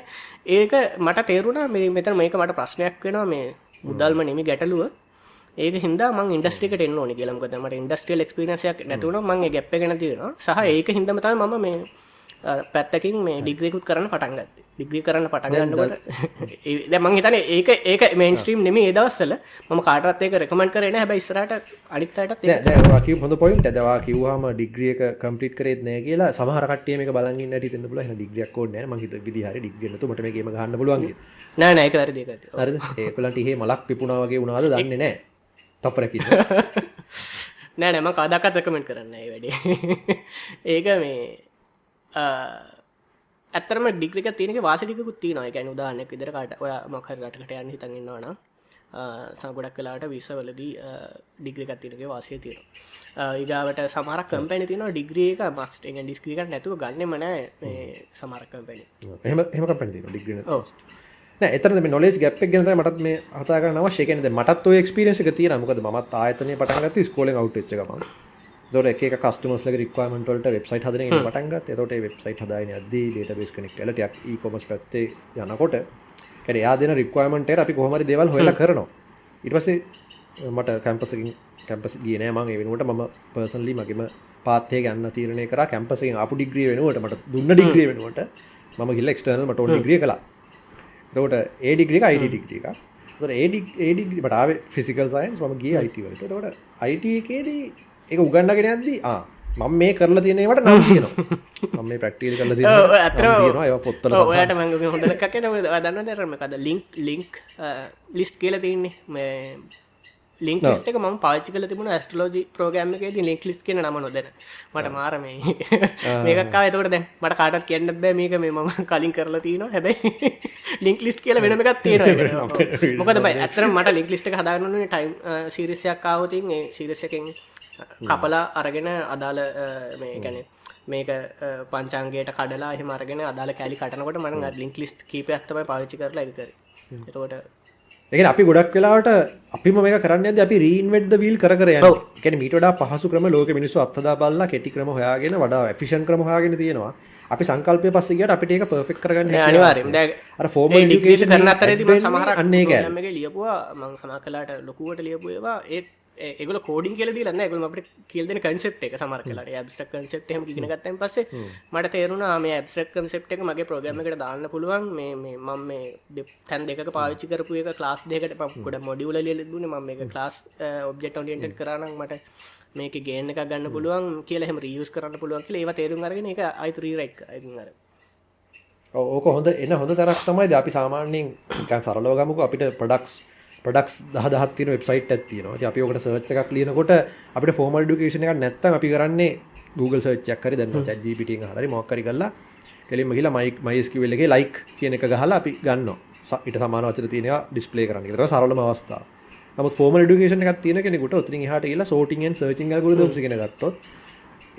ඒක මට තේරුණා. මේ මෙතර මේක මට ප්‍රශ්නයක් වෙනවා. මේ මුදල්ම නෙමි ගැටලුව ඒක හින්දා මං ඉන්ඩස්ට්‍රිකට එන්න ඕනි කියලම මට ඉන්ඩස්ට්‍රියල් එක්ස්පිරියන්සයක් නැතුණ මං ගැප්ප ගෙන තියෙනවා. සහ ඒක හින්දම තමයි මම මේ පැත්තකින් මේ ඩිග්‍රිකුත් කරන්න පටන්ගත් ඩිග්‍රී කරන්න පටන්ගන්නට දැ මං හිතන ඒක ඒක මේන්ස්ට්‍රීම් නෙම ඒදවස්සල ම කාටත් ඒක රෙකමෙන්ට කරන හැබයි ස්රට අනිත්තට කිය හොඳ පොයින්ට දවා කිවවාම ඩිග්‍රියක කම්පිට කරේත් නෑ කියලා සමහරකට මේ බලගන්න ට ත බල ඩිග්‍රියක් ෝන මහිත විදිහර ඩිග්‍රනතු මට මේකම ගන්න බලුවන් නෑ නෑක වැරදික ඒකලට ඒ මලක් පිපුණාවගේ වුණාද? දන්නේ නෑ තපරකි නෑ නෑම කාදකත් රකමෙන්ට කරන්න වැඩේ. ඒක මේ ඇතරම ඩිග්‍රික තියනක වාසිටිකුත් තියන එකැන උදාහනෙක් විදරකට ඔය මකර රටකට යන්න හිතඟන්නවන සංගොඩක් කලාට විශ්වවලදී ඩිග්‍රිකත් තිනක වාසය තියෙන ඒගාවට සමරක් කම්පැනි තින ඩිග්‍රියක මස්ට එක ඩිස්ක්‍රික නැතුව ගන්න මන සමරක් කම්පැනි එහම එහම කම්පැනි ඩිග්‍රින එතන නොලෙස් ගැප් ගෙන මටත් මේ හතාක නව ශේකනද මටත් එක්ස්පිරෙන්ස තියන මොකද මත් ආයතනය පටන්ගත ස්කෝල අවට්චකම දොර එක කස්ටමස්ල රික්වමටට වෙබ්සයිට හදන පටන්ගත් තොට වෙබ්සයිට හදාන අද ඩට බෙස් කනෙක් ලටයක් කොමස් පැත්තේ යනකොට කැට යාදන රික්වමට අපි කොහමරි දෙවල් හොල කරනවා. ඉටපසේ මට කැම්පසකින් කැම්පස් ගියනෑ මං. වෙනට ම පර්සන්ලි මගේම පාත්තය ගන්න තීරණය කර. කැම්පසෙන් අප ඩිග්‍රිය වෙනුවට මට දුන්න ඩිග්‍රිය වෙනුවට ම ගිල්ල ක්ටර්නල් මට ඩිග්‍රිය කලා දවට ඒ ඩිග්‍රික අයිඩ ඩිග්‍රික ඒඩි ඒඩිග්‍රි පටාව ෆිසිකල් සයින්ස් මම ගිය අයිටවලට තොට අයිටකේදී එක උගන්නගෙන ඇද්දී ආ මම මේ කරලා තියෙනවට නම් කියනවා මේ ඇත්තටම ඒවා පොත්වල ඔයාලට මම හොඳට කකේන දන්න දරම කද ලින්ක් ලින්ක් ලිස්ට් කියලා තියෙන්නේ මේ ලින්ක් ලිස්ට එක ම පාචි කල තිබුණ ස්ටලෝජි ප්‍රෝගෑම් එක. ති ලින්ක් ලිස් කියන නම නොදැන. මට මාර මේ. මේකක්කා එතකට දැන් මට කාටත් කියන්න බෑ මේක මේ මම කලින් කරලා තියන හැබැයි ලින්ක් ලිස් කියල වෙනම එකත් තියෙන මොකද බයි ඇතර මට ලින්ක් ලිස්ට හදාගන්නන ටයිම් සිරිසයක් කාවතින් සිරිසකෙන් කපලා අරගෙන අදාළ මේ ගැන මේක පංචන්ගේට කඩලා හමරගෙන අදාල කැලි කටනකොට මන ලින්ක් ලිස්ට කීපයක්තම පාවිච්චි කරලා එකකර එතකොට එක අපි ගොඩක් වෙලාට අපි මේ කරන්න අපි රීන්වෙඩ්ද වීල් කර යන මීටඩා පහසු ක්‍රම ලෝක මිනිසු අත්දා බල්ලා කෙටි ක්‍රම හොයාගෙන වඩා ෆිෂන් ක්‍රම හයාගෙන තියෙනවා. අපි සංකල්පය පස්සගට අපිට ඒක පර්ෆෙක් කරගන්න අනිවාරෙන් අර ෆෝම ඩිකේෂ කරන අතරේ සමහර අන්නේ ලියපුවා. මං සමා කලාට ලොකුවට ලියපු ඒවා. ඒත් ඒගල කෝඩින් කියල දීලන්න ගල අපට කියල්දන කන්සෙප් එක සමර කලට. ඇබ්සක් කන්සෙප් හම ගෙන ගත්තන් පස්සේ මට තේරුණා මේ ඇබ්සක් කන්සෙප් එක මගේ ප්‍රෝග්‍රම එකට දාන්න පුළුවන්. මේ මම මේ තැන් දෙක පාවිච්චි කරපු එක ලාස් දෙකට පක්කොට මොඩියුල ලියලදුන ම මේ ලාස් ඔබ්ජෙක්් ොලියන්ට කරන්න මට මේක ගේන එක ගන්න පුළුවන් කියලහෙම රියස් කරන්න පුළුවන් කියල ඒවා තේරුම් අරගෙන එක අයිතුරී රයික් අර. ඕක හොඳ එන්න හොඳ තරක් තමයි ද අපි සාමාන්‍යයෙන් සරලෝගමක අපිට ප්‍රඩක්ස් පඩක්ස් දහත් තින වෙබ්සයිට් ඇත්තින අපි ඔකට සර්ච් එකක් ලියනකොට අපිට ෆෝමල් ඩිකේෂන එකක් නැත්තම් අපි කරන්නේ Google සර්ච්චක්කරි දන්න චජීපිට හරි මොක්කරි කල්ලා කෙලිම කියලා මයික් මයිස්කිවෙල්ලගේ ලයික් කියන එක ගහලා අපි ගන්න ඉට සමානවචර තියනවා ඩිස්පලේ කරන්න තර සරලම අවස්ථා නමුත් ෆෝම ඩිකේෂන එකක් තියෙන කෙනෙකුට ඔතින් හට කියලා සෝටිගෙන් සර්චිං ගගෙන ගත්තොත්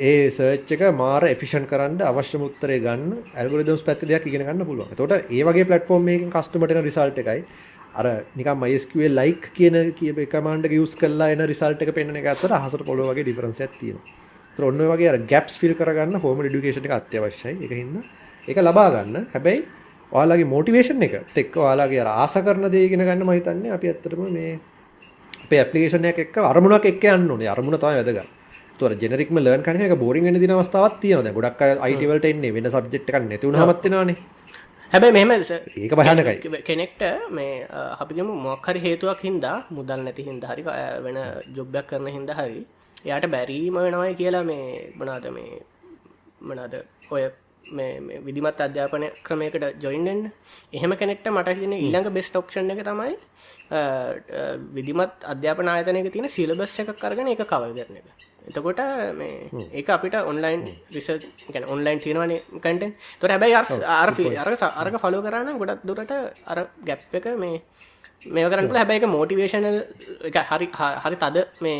ඒ සර්ච්චක මාර එෆිෂන් කරන්න අවශ්‍ය මුත්තරේ ගන්න ඇල්ගොරිදම්ස් පැත්ත දෙයක් ඉගෙන ගන්න පුළුවන්. එතකොට ඒ වගේ ප්ලැට්ෆෝම් එකකින් කස්ටමර්ට එන රිසල්ට් එකයි. අර නිකම් MySQL like කියන කියප කමාන්ඩ් එක යූස් කරලා එන රිසල්ට් එක පෙන්වන එක අතර අහසට පොළොව වගේ ඩිෆරන්ස් එකක් තියෙනවා. ඒතර ඔන්න ඔය වගේ අර gaps fill කරගන්න formal education එක අත්‍යවශ්‍යයි. ඒක හින්දා ඒක ලබා ගන්න. හැබැයි ඔයාලගේ motivation එක එක්ක ඔයාලගේ අර ආස කරන දේ ඉගෙන ගන්න මම හිතන්නේ අපි ඇත්තටම මේ අපේ ඇප්ලිකේෂන් එක එක්ක අරමුණක් එක්ක යන්න ඕනේ. අරමුණ තමයි වැදගත්. තොර ජෙනරික්ම ලර්න් කරන එක බෝරින් වෙන දින අවස්ථාවක් තියෙනවා. දැන් ගොඩක් අය IT වලට එන්නේ වෙන සබ්ජෙක්ට් එකක් නැති වුණාමත් වෙනවානේ. හැබැයි මෙහෙම ඒක භයානකයි කෙනෙක්ට මේ අපිගම මොක්හරි හේතුවක් හින්දා මුදල් නැති හින්ද හරි වෙන ජොබ්බයක් කරන හින්ද හරි එයාට බැරීම වෙනවයි කියලා මේ බනාද මේ මනාද ඔය මේ විදිමත් අධ්‍යාපනය ක්‍රමයකට ජොයින්ෙන් එහෙම කෙනෙක්ට මට හින ඊළඟ බෙස්ට ඔප්ෂන් එක තමයි විදිමත් අධ්‍යාපන ආයතනයක තියෙන සිලබස් එක කරගෙන එක කවල් කරන එක එතකොට මේ ඒක අපිට ඔන්ලයින් රිස ගැන ඔන්ලයින් තියෙනවන කටෙන් තොර හැබැයි අර අර අරක ෆලෝ කරන්න ගොඩක් දුරට අර ගැප් එක මේ මේ කරන්න හැබැයි මෝටිවේශනල් හරි හරි තද මේ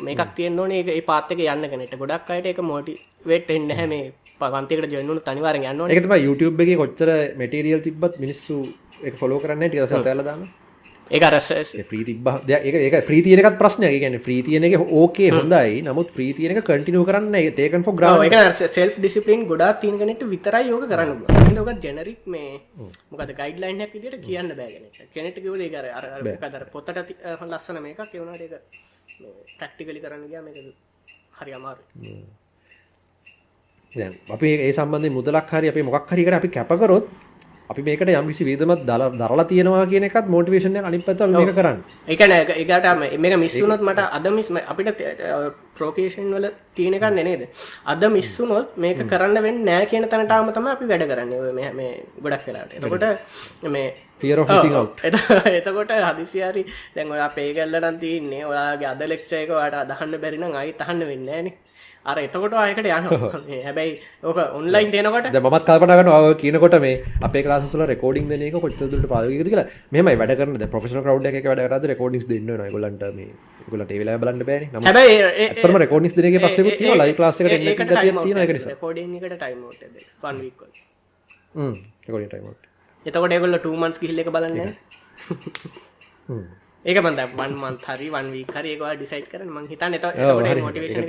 මේකක් තියෙන් ඕනේ. ඒ පාත්තක යන්න කෙනෙට ගොඩක් අයට එක මෝටි වෙට් එන්න හැ මේ පන්තිකට ජොන්නු තනිවාර යන්න එකතම YouTube එක කොච්චර මටරියල් තිබත් මිනිස්සු එක ෆොලෝ කරන්න ටියස තැලදාන්න ඒක අර ඒක ්‍රී තියනකත් ප්‍රශ්නය ගැන ්‍රී තියන එක ඕකේ හොඳයි. නමුත් ්‍රී තියනක කටිනු කරන්න ඒකන් එක සෙල් ඩිසිපලින් ගොඩා තියනගනට විතරයි යෝක කරන්න ක ජනරික් මේ මොකද ගයිඩ්ලයින් විදිට කියන්න බෑගෙන කෙනෙට කිවල කර අර පොත්තට ලස්සන මේකක්. එවුණට එක ප්‍රක්ටිකලි කරන්න ගයා මේක හරි අමාරු අපි ඒ සම්බන්ධ මුදලක් හරි අපි මොක් හරිකට අපි කැපකරොත් අපි මේකට යම් කිසි වේදමත් දරලා තියෙනවා කියන එකත් මොටිවේෂන් එක අනිත් පැත්තට මේක කරන්න. ඒ කියන්නේ ඒකට මේක මිස් වුණොත් මට අද මිස් අපිට ප්‍රොකේෂන් වල තියෙන එකක් නේද? අද මිස් වුණොත් මේක කරන්න වෙන්නේ නැහැ කියන තැනට ආවම තමයි අපි වැඩ කරන්නේ. ඔය මේ මේ ගොඩක් වෙලාවට. එතකොට මේ fear of missing out. එතකොට හදිසි හරි දැන් ඔයා පේ කරලා නම් තියෙන්නේ ඔයාගේ අද ලෙක්චර් එක ඔයාලට අදහන්න බැරි නම් ආයෙත් අහන්න වෙන්නේ නැහැ නේ. අර එතකොට ආයකට යන හැබැයි ඕක ඔන්ලයින් දෙනකොට මත් කල්පනගන කියනකොට මේ අපේ ලාසල රෙකෝඩින් දෙනක කොච්චදුට පාගක කියලා. මෙම වැඩ කරන. ප්‍රෆෙෂන කවඩ් එක වැඩ කරද රෙකෝඩිස් දෙන්න ගොලන්ට මේ ගොලට වෙලා බලන්න බෑන. හැබයි තම රෙකෝඩිස් දෙනක පස්ස ලයි ලාස එතකොට එගොල්ල ටමන්ස් කිහිල්ල එක බලන්න ඒක බන්ද වන් මන්ත් හරි වන් වී හරි ඒවා ඩිසයිට් කරන මං හිතන්න එත මොටිවේෂන්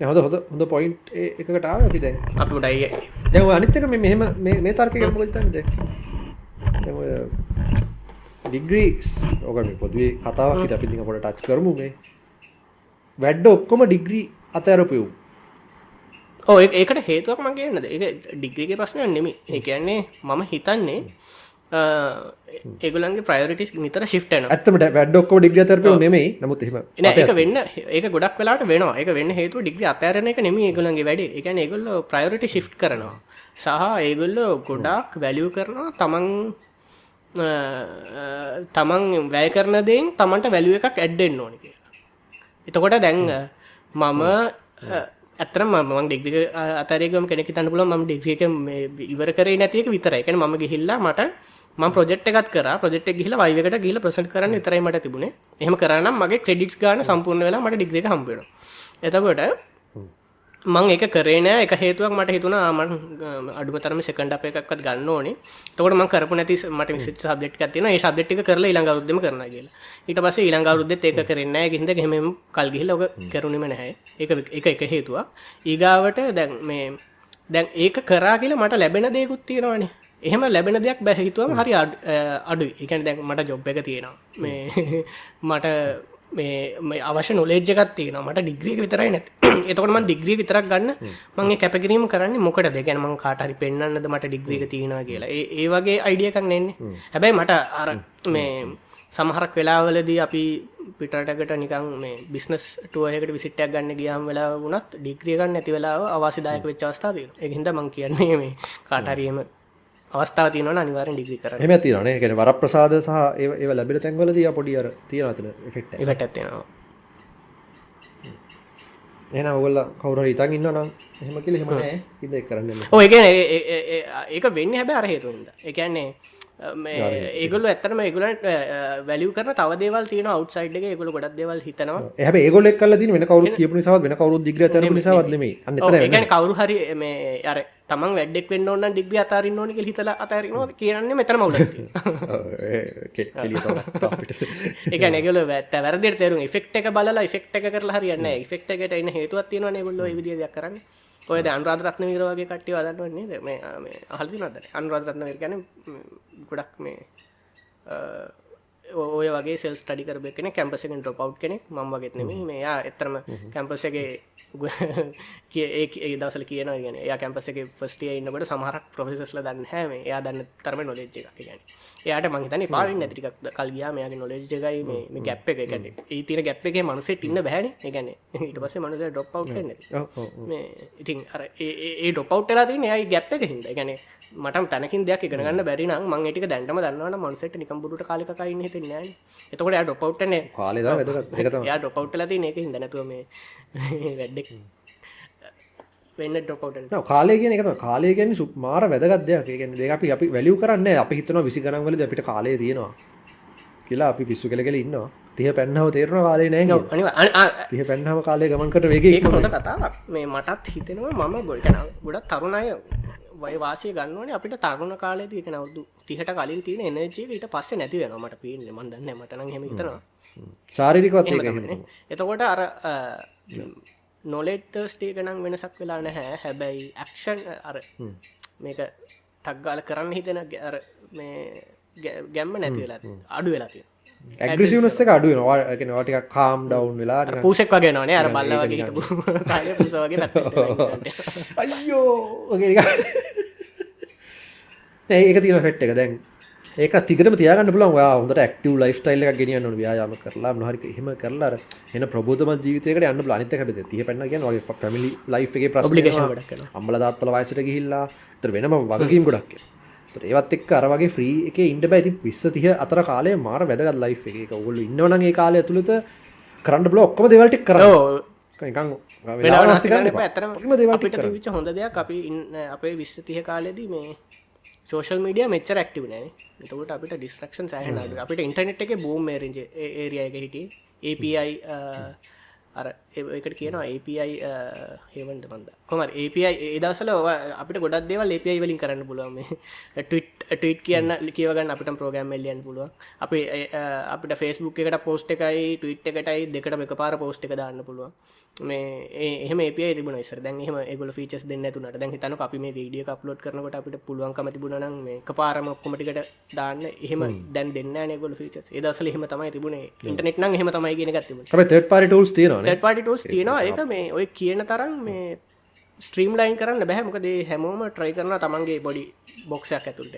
හොඳ හොඳ හොඳ පොයින්් එකකට ආව අපි දැන්. අපටයි දැව අනිත්තක මෙහෙම මේ තර්ක මොතන්ද ඩිග්‍රීස් ඕකම පොදුවේ කතාවක් අපි දික පොට ටච් කරමු මේ. වැඩ්ඩ ඔක්කොම ඩිග්‍රී අතඇරපයව් ඕ ඒකට හේතුවක් මගේ නද ඒ ඩිග්‍රීගේ ප්‍රශ්නය නෙමි ඒ කියන්නේ මම හිතන්නේ ඒගුලන්ගේ ප්‍රයෝරිටිස් නිතර ශිප්ටන ඇත්තමට වැඩ්ඩොක්කෝ ඩිග්‍ර තරපය නෙමයි. නමුත් එම ඒක වෙන්න ඒක ගොඩක් වෙලාට වෙනවා. ඒක වෙන්න හේතු ඩිග්‍ර අතරන එක නෙම ඒගුලන්ගේ වැඩ. එක ඒගොල්ල ප්‍රයෝරිටි ශිප් කරනවා. සහ ඒගොල්ල ගොඩක් වැලියූ කරනවා තමන් තමන් වැය කරන දෙයින් තමන්ට වැලිුව එකක් ඇඩ්ඩෙන් ඕනි කියලා. එතකොට දැන් මම ඇතර ම ඩිග්‍රි අතරේගම කෙනෙ තන්න පුල ම ඩිග්‍රියක ඉවර කරේ නැතික විතරයි. එකන ම ගිහිල්ලා මට ම ප්‍රජෙක්් එකත් කර. ප්‍රජෙක්් ගහිල වයිකට ගිල ප්‍රසට කරන්න තරයිමට තිබුණේ. එහම කරනම් මගේ ක්‍රඩිටස් ගාන සම්පූර්ණ වෙලා මට ඩිග්‍රක හම්බෙන එතකොට මං එක කරේන එක හේතුවක් මට හිතුන ආමන් අඩුම තරම සෙකන්ඩ අප එකක්ත් ගන්න ඕනේ. තකොට ම කරපු නැති මට විසි සබ්ෙට් තින ඒ සබ්ෙට්ි කරලා ඉළඟ අවරුද්ධම කරන කියලා. ඊට පස ඊළඟ අවරුද්ධ ඒක කරන්න ගහිද හෙම කල්ගිහිල ඔක කරුණීම නැහැ. ඒක එක එක හේතුවක්. ඊගාවට දැන් මේ දැන් ඒක කරා කියලා මට ලැබෙන දේකුත් තියෙනවානේ එහෙම ලැබෙන දෙයක් බැහිතුවම හරි අඩු එකන දැන් මට ජොබ් එක තියෙනවා. මේ මට මේ අවශ්‍ය නොලේජ් එකත් තියෙන මට ඩිග්‍රිය විතරයි නැත් එතකොටම ඩිග්‍රිය විතරක් ගන්න. මගේ කැපකිරීම කරන්න මොකට දෙගැන මං කාටහරි පෙන්න්නද මට ඩිග්‍රික තියෙන කියලා. ඒ වගේ අයිඩියකක් නෙන්නේ. හැබැයි මට අර මේ සමහරක් වෙලාවලදී අපි පිටටකට නිකන් මේ බිස්නස් ටුවහකට විසිටයක් ගන්න ගියාම් වෙලා වුණත් ඩිග්‍රියගන්න නැති වෙලාව අවාසිදායක වෙච්චවස්ථාව එහින්ද මං කියන්නේ මේ කාටරීම අවස්ථාව තියන අනිවාරෙන් ඩිග්‍රි කර එම තියන ගැන වර ප්‍රසාද සහ ඒ ලැබෙන තැන්වල දී පොඩියර තියෙනවතන ෆෙක්ට එට ඇතිනවා එන ඔගොල්ල කවුර හිතන් ඉන්න නම් එහෙම කියල හෙම. ඉද කරන්න ඕ ඒ ඒක වෙන්න හැබ අරහේතුන්ද එකන්නේ ඒගොල ඇත්තම ඒගලට වැලිය කරන තව දේවල් තියන අවට්සයිඩ් එක. ඒගොල ගොඩක් දේවල් හිතනවා. හැ ඒගොල එක්ල ති වෙන කවරු කියපු නිසා වෙන කවරු දිග තර නිසාවත්ම කවරු හරි මේ අර තමන් වැඩෙක් වෙන්න ඕන්න ඩිග්‍රි අතාරන්න ඕනක හිතල අතාරනවා. කියන්න මෙතන මවුල එක නැගල වැත් වැරදි තේරු ෆෙක්ට එක බල ෆෙක්ට එක කරලා හරියන්න ෆෙක්ට එකට එන්න හේතුවත් තියෙනවා ගොල්ල විදියක් කරන්න. ඔය අනුරාධරත්න විරවාගේ කට්ටිය වදන්නන්නේ මේ අහල්සි නද අනුරාධරත්න ගැන ගොඩක් මේ ඔය වගේ සෙල් ස්ටඩි කරබ කෙන කැම්පසෙන් ටොපව් කෙනෙක් ම වගෙත් නෙම මෙයා එතරම කැම්පසගේ ඒ දසල කියන ගෙන කැම්පසගේ ෆස්ටිය ඉන්නට සමහරක් ප්‍රොෆෙසස්ල දන්න හැම එයා දන්න තරම නොලෙජ් එක ගැන එයාට මහිතන පාරින් නැතිරික් කල්ගයා මෙයාගේ නොලෙජ්ජගයි මේ ගැප් එක. ගැන ඒ තින ගැප් එක මනුසේ ඉන්න බැන. ගැන ඊට පස මනුස ඩොප් ඉතින් අර ඒ ඩොපව්ටලා තින යයි ගැප් එක හිද ගැන මටම තැනකින් දෙයක් ඉගෙනගන්න බැරින මං ටික දැන්ටම දන්නවන මන්සට නිකම්බුට කාලකයින්න හිතන්න එතකොට ඩොපව්ටන කාලෙ ඩොපව්ටල තින එක හිද නැතුව මේ වැඩ්ඩෙක් වෙන්න ඩොපවට කාලය කියෙන එක කාලය ගැන සු මාර වැදගත්දයක් ගැන දෙ අපි අපි වැලියු කරන්න අපි හිතන විසි ගනන්වල අපිට කාලය තියෙනවා කියලා අපි පිස්සු කළ කළ ඉන්නවා. තිය පැන්නව තේරන කාලේ නෑ තිය පැන්නහම කාලය ගමන්කට වගේ හොඳ කතාවක්. මේ මටත් හිතෙනවා මම ගොඩ කන ගොඩත් තරුණය වයවාසය ගන්නවන අපිට තරුණ කාලේ තියක නවදු තිහට කලින් තියෙන එනජීව ඊට පස්සේ නැති වෙන මට පින් මන්දන්න මටන හෙම. තනවා චාරිරිකවත් එතකොට අර නොලෙට්ත ස්ටේකනම් වෙනසක් වෙලා නැහැ. හැබැයි ඇක්ෂන් අර මේක ටක්ගාල කරන්න හිතෙන අර මේ ගැම්ම නැති වෙලා අඩු වෙලා තියෙන ඇග්‍රසිවනස්ස එක අඩුව වාගෙන වාටික කාම් ඩවන්් වෙලා පූසෙක් වගේ නොනේ අර බල්ල වගේ අයියෝ! ඒක තින ෆෙට් එක. දැන් ඒක තිකට තියගන්න පුලන් හොඳට ක්ටව ලයිස්ටයිල් එක ගෙනියන්න ව්‍යායාම කරලා නොහරි හෙම කරලා එන ප්‍රබෝධම ජීවිතයකට යන්න ප්ලානිත හැබ තිය පන්න කිය ො පැමිලි ලයි් ප්‍ර අම්බල දත්තල වයිසට ගිහිල්ලා තර වෙනම වගකීම් ගොඩක් ඒවත් එක් අර වගේ ්‍රී එක ඉන්ඩ බැති විස්ස තිය අතර කාලය මාර වැදගත් ලයි් එක. ඔගොල්ල ඉන්නවනගේ කාලය තුළත කරන්න බල ඔක්කම දෙවලට කර අපිට විච හොඳ දෙයක් අපි අපේ විශ්ව තිය කාලෙදී මේ සෝෂල් මීඩිය මෙච්චර ක්ටව නෑ එතකට අපිට ඩිස්ට්‍රක්ෂන් සෑහන අපිට ඉන්ටනෙට් එක බූම් රජ ඒරිය එක හිටිය. API uh, අර එකට කියනවා API හෙවන්ට මන්ද? කොම API ඒදසල අපිට ගොඩක් දේවල් API වලින් කරන්න පුළුවන් ටවිට් කියන්න කියවගන්න අපිට ප්‍රෝගම් එල්ලියන් පුළුවන්. අපි අපිට ෆෙස්බුක් එකට පෝස්ට් එකයි ටවිට් එකටයි දෙකට එක පාර පෝස්ට් එක දාන්න පුළුවන්. මේ එහම ඒ තිබුණ සර දැන් එහම ඒගොල ෆීචස් දෙන්න තුනට දැන් හිතන අපි මේ වීඩිය අප්ලෝඩ් කරනකට අපිට පුළුවන්කම තිබුණන මේ පාරම ඔක්කොමටිකට දාන්න. එහෙම දැන් දෙන්න නගොල ෆීචස් ඒදසල එහෙම තමයි තිබුණේ. ඉන්ටනෙට් නම් එහෙම තමයි ගෙන ගත්තිබ පාරි ටල්ස් තියෙන පාටි ටෝස් තියෙනවා. ඒක මේ ඔය කියන තරම් මේ ස්ට්‍රීම් ලයින් කරන්න බැහැමකදේ හැමෝම ට්‍රයි කරන තමන්ගේ බොඩි බොක්ෂයක් ඇතුළට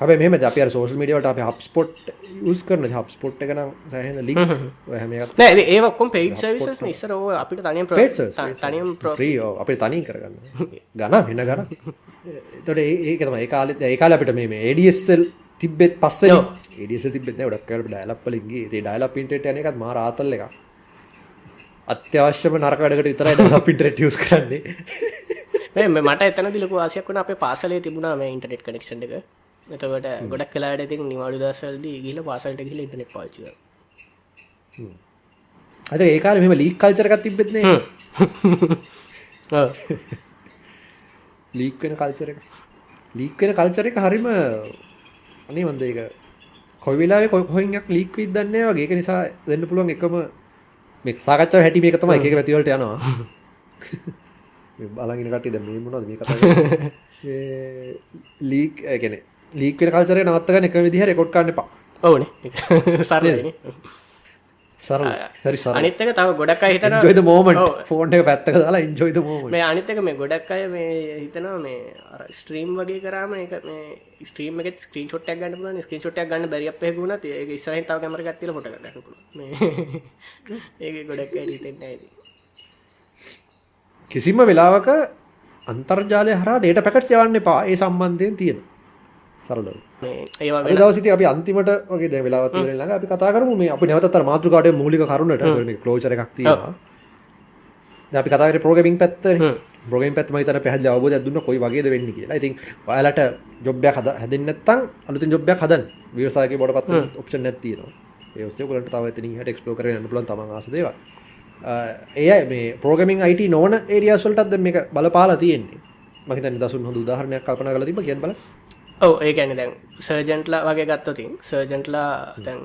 හැබ මෙම අප සෝල් මඩියට අප හප්ස්පොට් යස් කරන හප්ස්පොට් එකන සහන ලි පේට සවිස නිස්සර අපිට තනියම් තනියම් ප්‍රියෝ අපි තනී කරගන්න. ගන වෙන ගන තොට ඒකතම ඒ කාලෙත් ඒ කාල අපිට මේ ඒඩියස්සල් තිබෙත් පස්ස ඒඩියස තිබෙත් ඩක්කට ඩයිලප්ලින්ගේ ඒ ඩයිල පින්ට යන එකත් මාර ආතල්ල එක අත්‍යවශ්‍යම නරකඩකට විතර පිට ටියස් කරන්නේ. මට එතන දිලක ආසයක් වන අප පාසලේ තිබුණා මේ ඉන්ටනෙට් කනෙක්ෂන් එක. එතකට ගොඩක් කලාට ඉතින් නිවාඩු දසල්ද ගිල පාසල්ට ගිල ඉටනෙට් පාච අද ඒකාර මෙම ලීක් කල්චරකත් තිබෙත්න ලීක්වෙන කල්චර ලීක්වෙන කල්චර එක හරිම අනේ වන්ද එක කොයි වෙලා කොහොයක් ලීක් විදන්නේ වගේ. නිසා දෙන්න පුළුවන් එකම මේ සාකච්ඡා හැටි මේක තමයි. එක පැතිවලට යනවා. බලගෙන කටේ දැන් මේ මොනවද මේ කතාව ලීක් කියන්නේ ලීක් කල්චරේ නවත්තගන්න එක විදිහ රෙකෝඩ් කරන්න එපා. ඕනේ. සරලනේ සර හරි සර අනිත් එක තව ගොඩක් අය හිතනවා enjoy the moment. ෆෝන් එක පැත්තක දාලා moment. මේ අනිත් එක මේ ගොඩක් අය මේ හිතනවා මේ ස්ට්‍රීම් වගේ කරාම ඒක මේ ස්ට්‍රීම් එකේ ස්ක්‍රීන්ෂොට් එකක් ගන්න ස්ක්‍රීන්ෂොට් එකක් ගන්න බැරි අප් වුණත් ඒක ඉස්සරහින් තව කැමරා පුළුවන්. මේ ඒක ගොඩක් හිතෙන්නේ නැහැ කිසිම වෙලාවක අන්තර්ජාලය හරහා ඩේටා පැකට්ස් යවන්න එපා. ඒ සම්බන්ධයෙන් තියෙනවා සරල ඒ දවසිති අපි අන්තිමට වගේ දැ වෙලාවත් ළඟ අපි කතා කරම. මේ අපි නැවතර මාතෘකාට මූලික කරුණට. කලෝචර එකක් තියෙනවා. අපි කතර පෝගමින් පැත්ත බොග පැත්ම තන පැහල අවබෝධ දුන්න කොයි වගේ වෙන්න කියලා. ඉතින් ඔයාලට ජොබ්යක් හද හැදන්නත්තන් අලුතින් ජොබ්යක් හදන් විවසාගේ බොඩ පත් ඔප්ෂන් නැතිනවා ඒස්කලට තව හට එක්ස්පලෝ කරන පුලන් තම ආසදේව ඒ මේ පෝගමින් අයිට නොන ඒරියස්වලටත් මේක බලපාලා තියෙන්නේ. මහිත දසුන් හොඳ උදාහරණයක් කල්පන කල තිබ කිය බල ඔව ඒ ඇන දැන් සර්ජන්ට්ලා වගේ ගත්තතින් සර්ජන්ට්ලා දැන්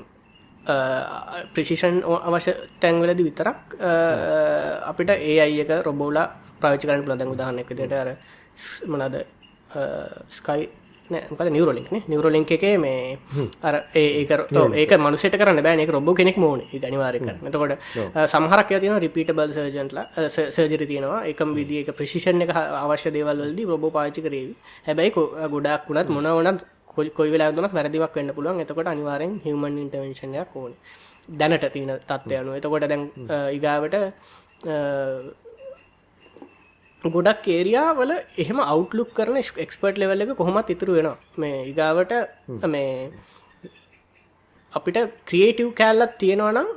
ප්‍රිසිෂන් අවශ්‍ය තැන්වලදි විතරක් අපිට ඒ අයි එක රොබෝලා ප්‍රවිචකරන් ලදැන් උදාහන්න එක දෙට අර මනද ස්කයි මොකද නිවරලින්ක් නිවරලින්ක් එක මේ අර ඒක ඒක මනුසට කරන්න බෑ. එක රොබ කෙනෙක් මෝන අනිවාරක එතකොට සමහරක් තින රිපිට බල් සර්ජන්ටල සර්ජරි තියෙනවා. එකම විදි එක ප්‍රශිෂණ එක අවශ්‍ය දේවල්වලදී රොබෝ පාචි කරේවි. හැබැයි ගොඩක් වුණත් මොන වනත් කොයි වෙලා දුනත් වැරදිවක් වෙන්න පුළුවන්. එතකොට අනිවාරෙන් හිමන් ඉන්ටවෙන්ශනයක් ඕන. දැනට තියෙන තත්ත්වයනු එතකොට දැන් ඉගාවට ගොඩක් ඒරයා වල එහෙම අවුටලුක් කරන එක්ස්පර්ට් ලෙවල් එක කොහොමත් ඉතුරු වෙන මේ ඉගාවට මේ අපිට ක්‍රියේටව් කෑල්ලත් තියෙනවනම්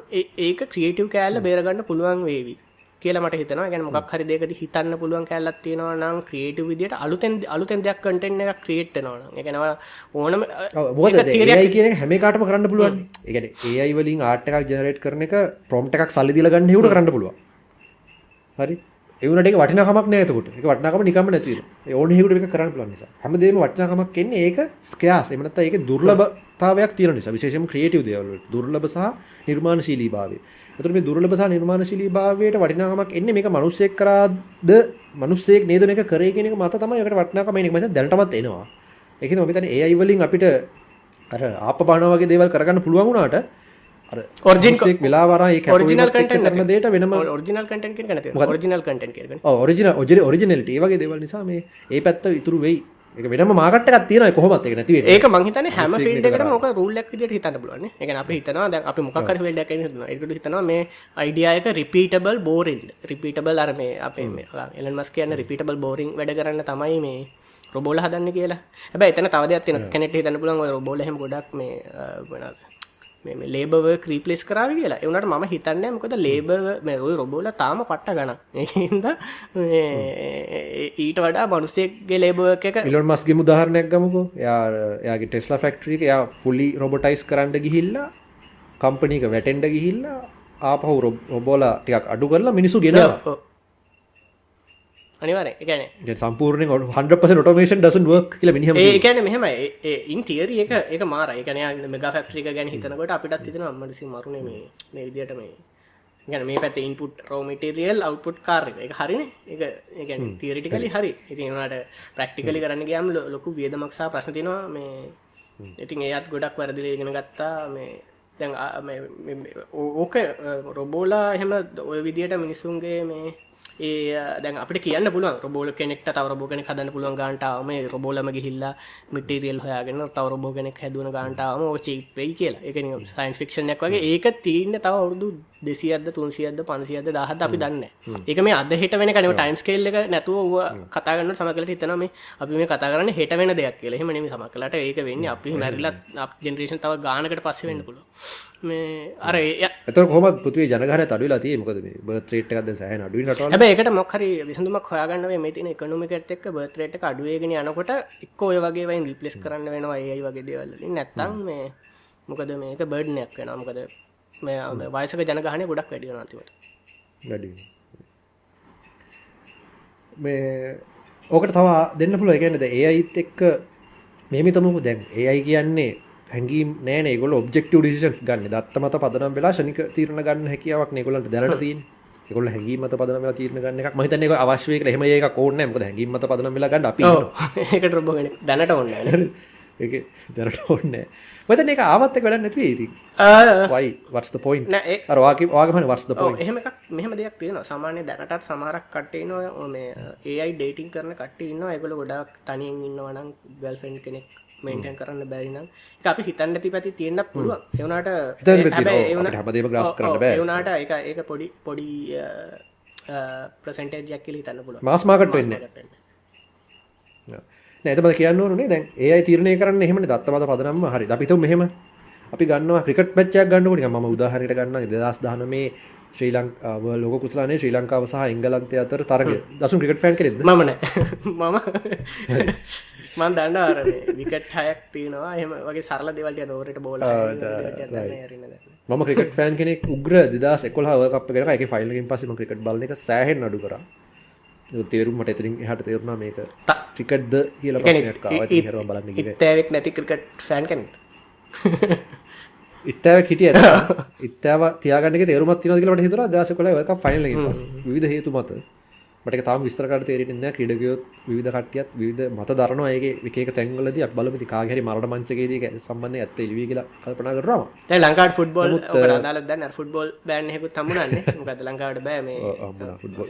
ඒක ක්‍රියේටව් කෑල්ල බේරගන්න පුළුවන් වේවි කියලා මට හිතනවා. ගැන මොක් හරි දෙකද හිතන්න පුළුවන් කැල්ලත් තියෙනවා නම් ක්‍රියේටව් විදියට අලුතෙන් අලුතෙන් දෙයක් කටෙන් එකක් ක්‍රියේට් වෙනවා එකනවා ඕනම කියන හැම කාටම කරන්න පුළුවන්. එකන ඒයි වලින් ආට් එකක් ජනරේට් කරන එක ප්‍රොම්ට් එකක් සල්ලි දිල ගන්න හුට කරන්න පුළුවන්. හරි එවනට වටිනකමක් නෑතකට එක වටනකම නිකම නැතිව ඕන හිකට එක කරන්න පුලන් නිසා. හැමදේම වටනකමක් කෙන්නේ ඒක ස්කයාස් එමනත ඒක දුර්ලභතාවයක් තියෙන නිසා. විශේෂම ක්‍රියටව දේවල් දුර්ලභ සහ නිර්මාණශීලී භාවය. එතුර මේ දුර්ලභ සහ නිර්මාණශීලී භාවයට වටිනාකමක් එන්නේ මේක මනුස්සෙක් කරාද? මනුස්සෙක් නේද මේක කරේ කියන එක මත තමයි ඒකට වටිනාකම එන්නේ. මත දැනටමත් එනවා. ඒකද මම හිතන්නේ AI වලින් අපිට අර ආප බානවා වගේ දේවල් කරගන්න පුළුවන් වුණාට ඔර්ජින් වෙලා වර ඔරිජිනල් කරන දේට වෙනම ඔරිජිනල් කටන් ඔරිජිනල් කටන් ඔරිජින ඔජර ඔරිජිනල්ට ඒවගේ දේවල් නිසා මේ ඒ පැත්ත ඉතුරු වෙයි. එක වෙනම මාකටක් තියන කොහොමත් එක නැතිව ඒක මහිතන හැම ෆිල්ඩකට මොක රුල්ලක් විදිට හිතන්න බලන්න එක අප හිතනවා ද අපි මොකර වෙල්ඩක් එකට හිතනවා. මේ අයිඩියයක රිපීටබල් බෝරින්් රිපීටබල් අර මේ අපේ එලන් මස් කියන්න රිපිටබල් බෝරිං වැඩ කරන්න තමයි මේ රොබෝල හදන්න කියලා. හැබ එතන තවදයක් තින කැනෙට හිතන්න පුලන් රොබෝල හෙම ගොඩක් මේ වනද මේ ලේබව ක්‍රීපලෙස් කරාව කියලා. එවනට ම හිතන්න මොකද ලේබ මෙරුයි රොබෝල තාම පට්ට ගන එහින්ද ඊට වඩා මනුස්සෙක්ගේ ලේබ එක ඉලොන් මස්ගේ මුදාහරණයක් ගමකෝ. යාගේ ටෙස්ලා ෆෙක්ට්‍රික යා ෆුලි රොබොටයිස් කරන්න ගිහිල්ලා කම්පනීක වැටෙන්ඩ ගිහිල්ලා ආපහු රොබෝල ටිකක් අඩු කරලා මිනිසු ගෙනවා අනිවර එකන සම්පූර්ණ හන්පස ොටමේෂන් ඩසන් වක් කියල මිනිහම ඒකැන මෙහම ඉන් තිේර එක එක මාර එකන මෙග ෆක්ට්‍රික ගැන හිතනකොට අපිටත් තින අම්මටසි මරුණ මේ විදියට මේ ගැන මේ පැත් ඉන්පුට් රෝමිටරියල් අවුපුට් කාර එක. හරින. එක ඒගැන තීරටිකලි හරි. ඉතිනට ප්‍රක්ටිකලි කරන්න ගෑම් ලොකු වියදමක්සා ප්‍රශ්න තිනවා මේ ඉතින් ඒත් ගොඩක් වැරදිල ගෙන ගත්තා. මේ දැන් ඕක රොබෝලා එහෙම ඔය විදියට මිනිස්සුන්ගේ මේ ඒ දැන් අපට කියන්න පුළුවන් රොබෝල කෙනෙක්ට තව රොබෝ කෙනෙක් හදන්න පුළුවන් ගාන්ටාවම රොබෝලම ගිහිල්ලා මිටීරියල් හොයාගෙන තව රොබෝ කෙනෙක් හැදුවන ගාන්ටාවම චිප්පයි කියලා. එක සයින් ෆික්ෂණයක් වගේ. ඒක තියන්න තව අවුරුදු දෙසියද තුන්සියද පන්සියද දහද අපි දන්න එක මේ අද හිට වෙන කනව ටයිම් ස්කේල්ල එක නැතුව කතාගන්න සමකලට හිතන මේ අපි මේ කතා කරන්න හෙට වෙන දෙයක් කියලා. එහෙම නෙමෙයි සමකලට ඒක වෙන්නේ. අපි මැරිලත් අප ජෙනරේෂන් තව ගානකට පස්සේ වෙන්න පුළුවන් මේ අර එතකොට කොහොමද පෘථිවි ජනගහනය අඩුවෙලා තියෙන්නේ? මොකද මේ බර්ත් රේට් එකක්ද සෑහෙන අඩුයි නටවල හැබැයි ඒකට මොකක් හරි විසඳුමක් හොයාගන්න වෙයි. මේ තියෙන ඉකොනොමික් එකත් එක්ක බර්ත් රේට් එක අඩු වෙගෙන යනකොට එක්ක ඔය වගේ වයින් රිප්ලේස් කරන්න වෙනවා AI වගේ දේවල් වලින්. නැත්තම් මේ මොකද මේක බර්ඩන් එකක් වෙනවා. මොකද මේ වයසක ජනගහනය ගොඩක් වැඩි වෙනවා අන්තිමට. වැඩි මේ ඕකට තව දෙන්න පුළුවන්. ඒ කියන්නේ දැන් AIත් එක්ක මෙහෙම තමු දැන් AI කියන්නේ හැඟීම් නෑන ගොල ඔබෙක්ටව ඩිසින්ස් ගන්න. දත්ත මත පදනම් වෙලා ශනික තීරණ ගන්න හැකියාවක් නෙගොලට දැනට තින් එකොල හැඟීමත පදනම තීරණ ගන්න එකක්. මහිතන එක අවශ්‍යයක හෙම ඒක කෝන මක හැඟීමත පදනම් වෙලා ගන්න අපි ඒකට රොබගෙන දැනට ඔන්න දැනට ඔන්න මත එක ආවත්ත වැඩ නැතිව ඉති වයි වර්ස්ත පොයින් අරවාගේ වාගමන වර්ස්ත පොයි එහෙම මෙහම දෙයක් තියෙන සාමාන්‍ය දැනටත් සමහරක් කට්ටේ නවා මේ ඒයි ඩේටිං කරන කට්ට ඉන්න ඇගොල ගොඩක් තනියෙන් ඉන්නවනම් ගල්ෆෙන්් කෙනෙක් මේන්ටන් කරන්න බැරිනම් අපි හිතන්න ඇති පැති තියෙන්න්න පුළුවන්. එවනට හැමදේම ග්‍රස් කරන්න එවනාට එක ඒක පොඩි පොඩි ප්‍රසෙන්ටේජ් ජැක්කල හිතන්න පුළුව මාස්මාකට වෙන්න. නැතම කියන්න නේ. දැන් ඒ තිරණය කරන්න එහෙම දත්තමත පදනම් හරි. අපිතු මෙහෙම. අපි ගන්න ක්‍රිකට පච්චයක් ගන්නකොට ම උදාහරයට ගන්න දස් දාන මේ ශ්‍රී ලංකාව ලෝක කුසලානේ ශ්‍රී ලංකාව සහ එංගලන්තය අතර තරග දසු ක්‍රිකට ෆෑන් කෙද මන මම මන් දන්න අර විකට් හයක් තියෙනවා. එහම වගේ සරල දෙවල්ට දෝරට බෝල මම ක්‍රිකට ෆෑන් කෙනෙක් උග්‍ර දස් එකොල හවකප කර එක ෆයිල්ලින් පසම ක්‍රිකට බල එක සෑහෙන් අඩු කර. තේරුමට එතරින් හට තේරුණා මේක ටිකට්ද කියල බලන්න තෑවෙක් නැති ක්‍රිකට් ෆෑන් කෙනෙක් ඉත්තාව හිටිය ඉත්තාව තියාගන්න තේරුමත් තින කියලට හිතර දස කොල ෆයිල් විධ හේතු මත මට තාම විස්තරකට තේරෙන්න ක්‍රඩගයොත් විධ කටියත් විධ මත දරන ඒගේ එකක තැන්ගලද අත් බලපති කාගහරි මරට මංචකේදී සම්බන්ධ ඇත්ත එලවී කියලා කල්පනා කරම ලංකාට ෆුටබොල් දාලදන්න ෆුටබොල් බෑන්හෙකු තමුණන්න ගත ලංකාවට බෑ මේ. ෆුටබොල්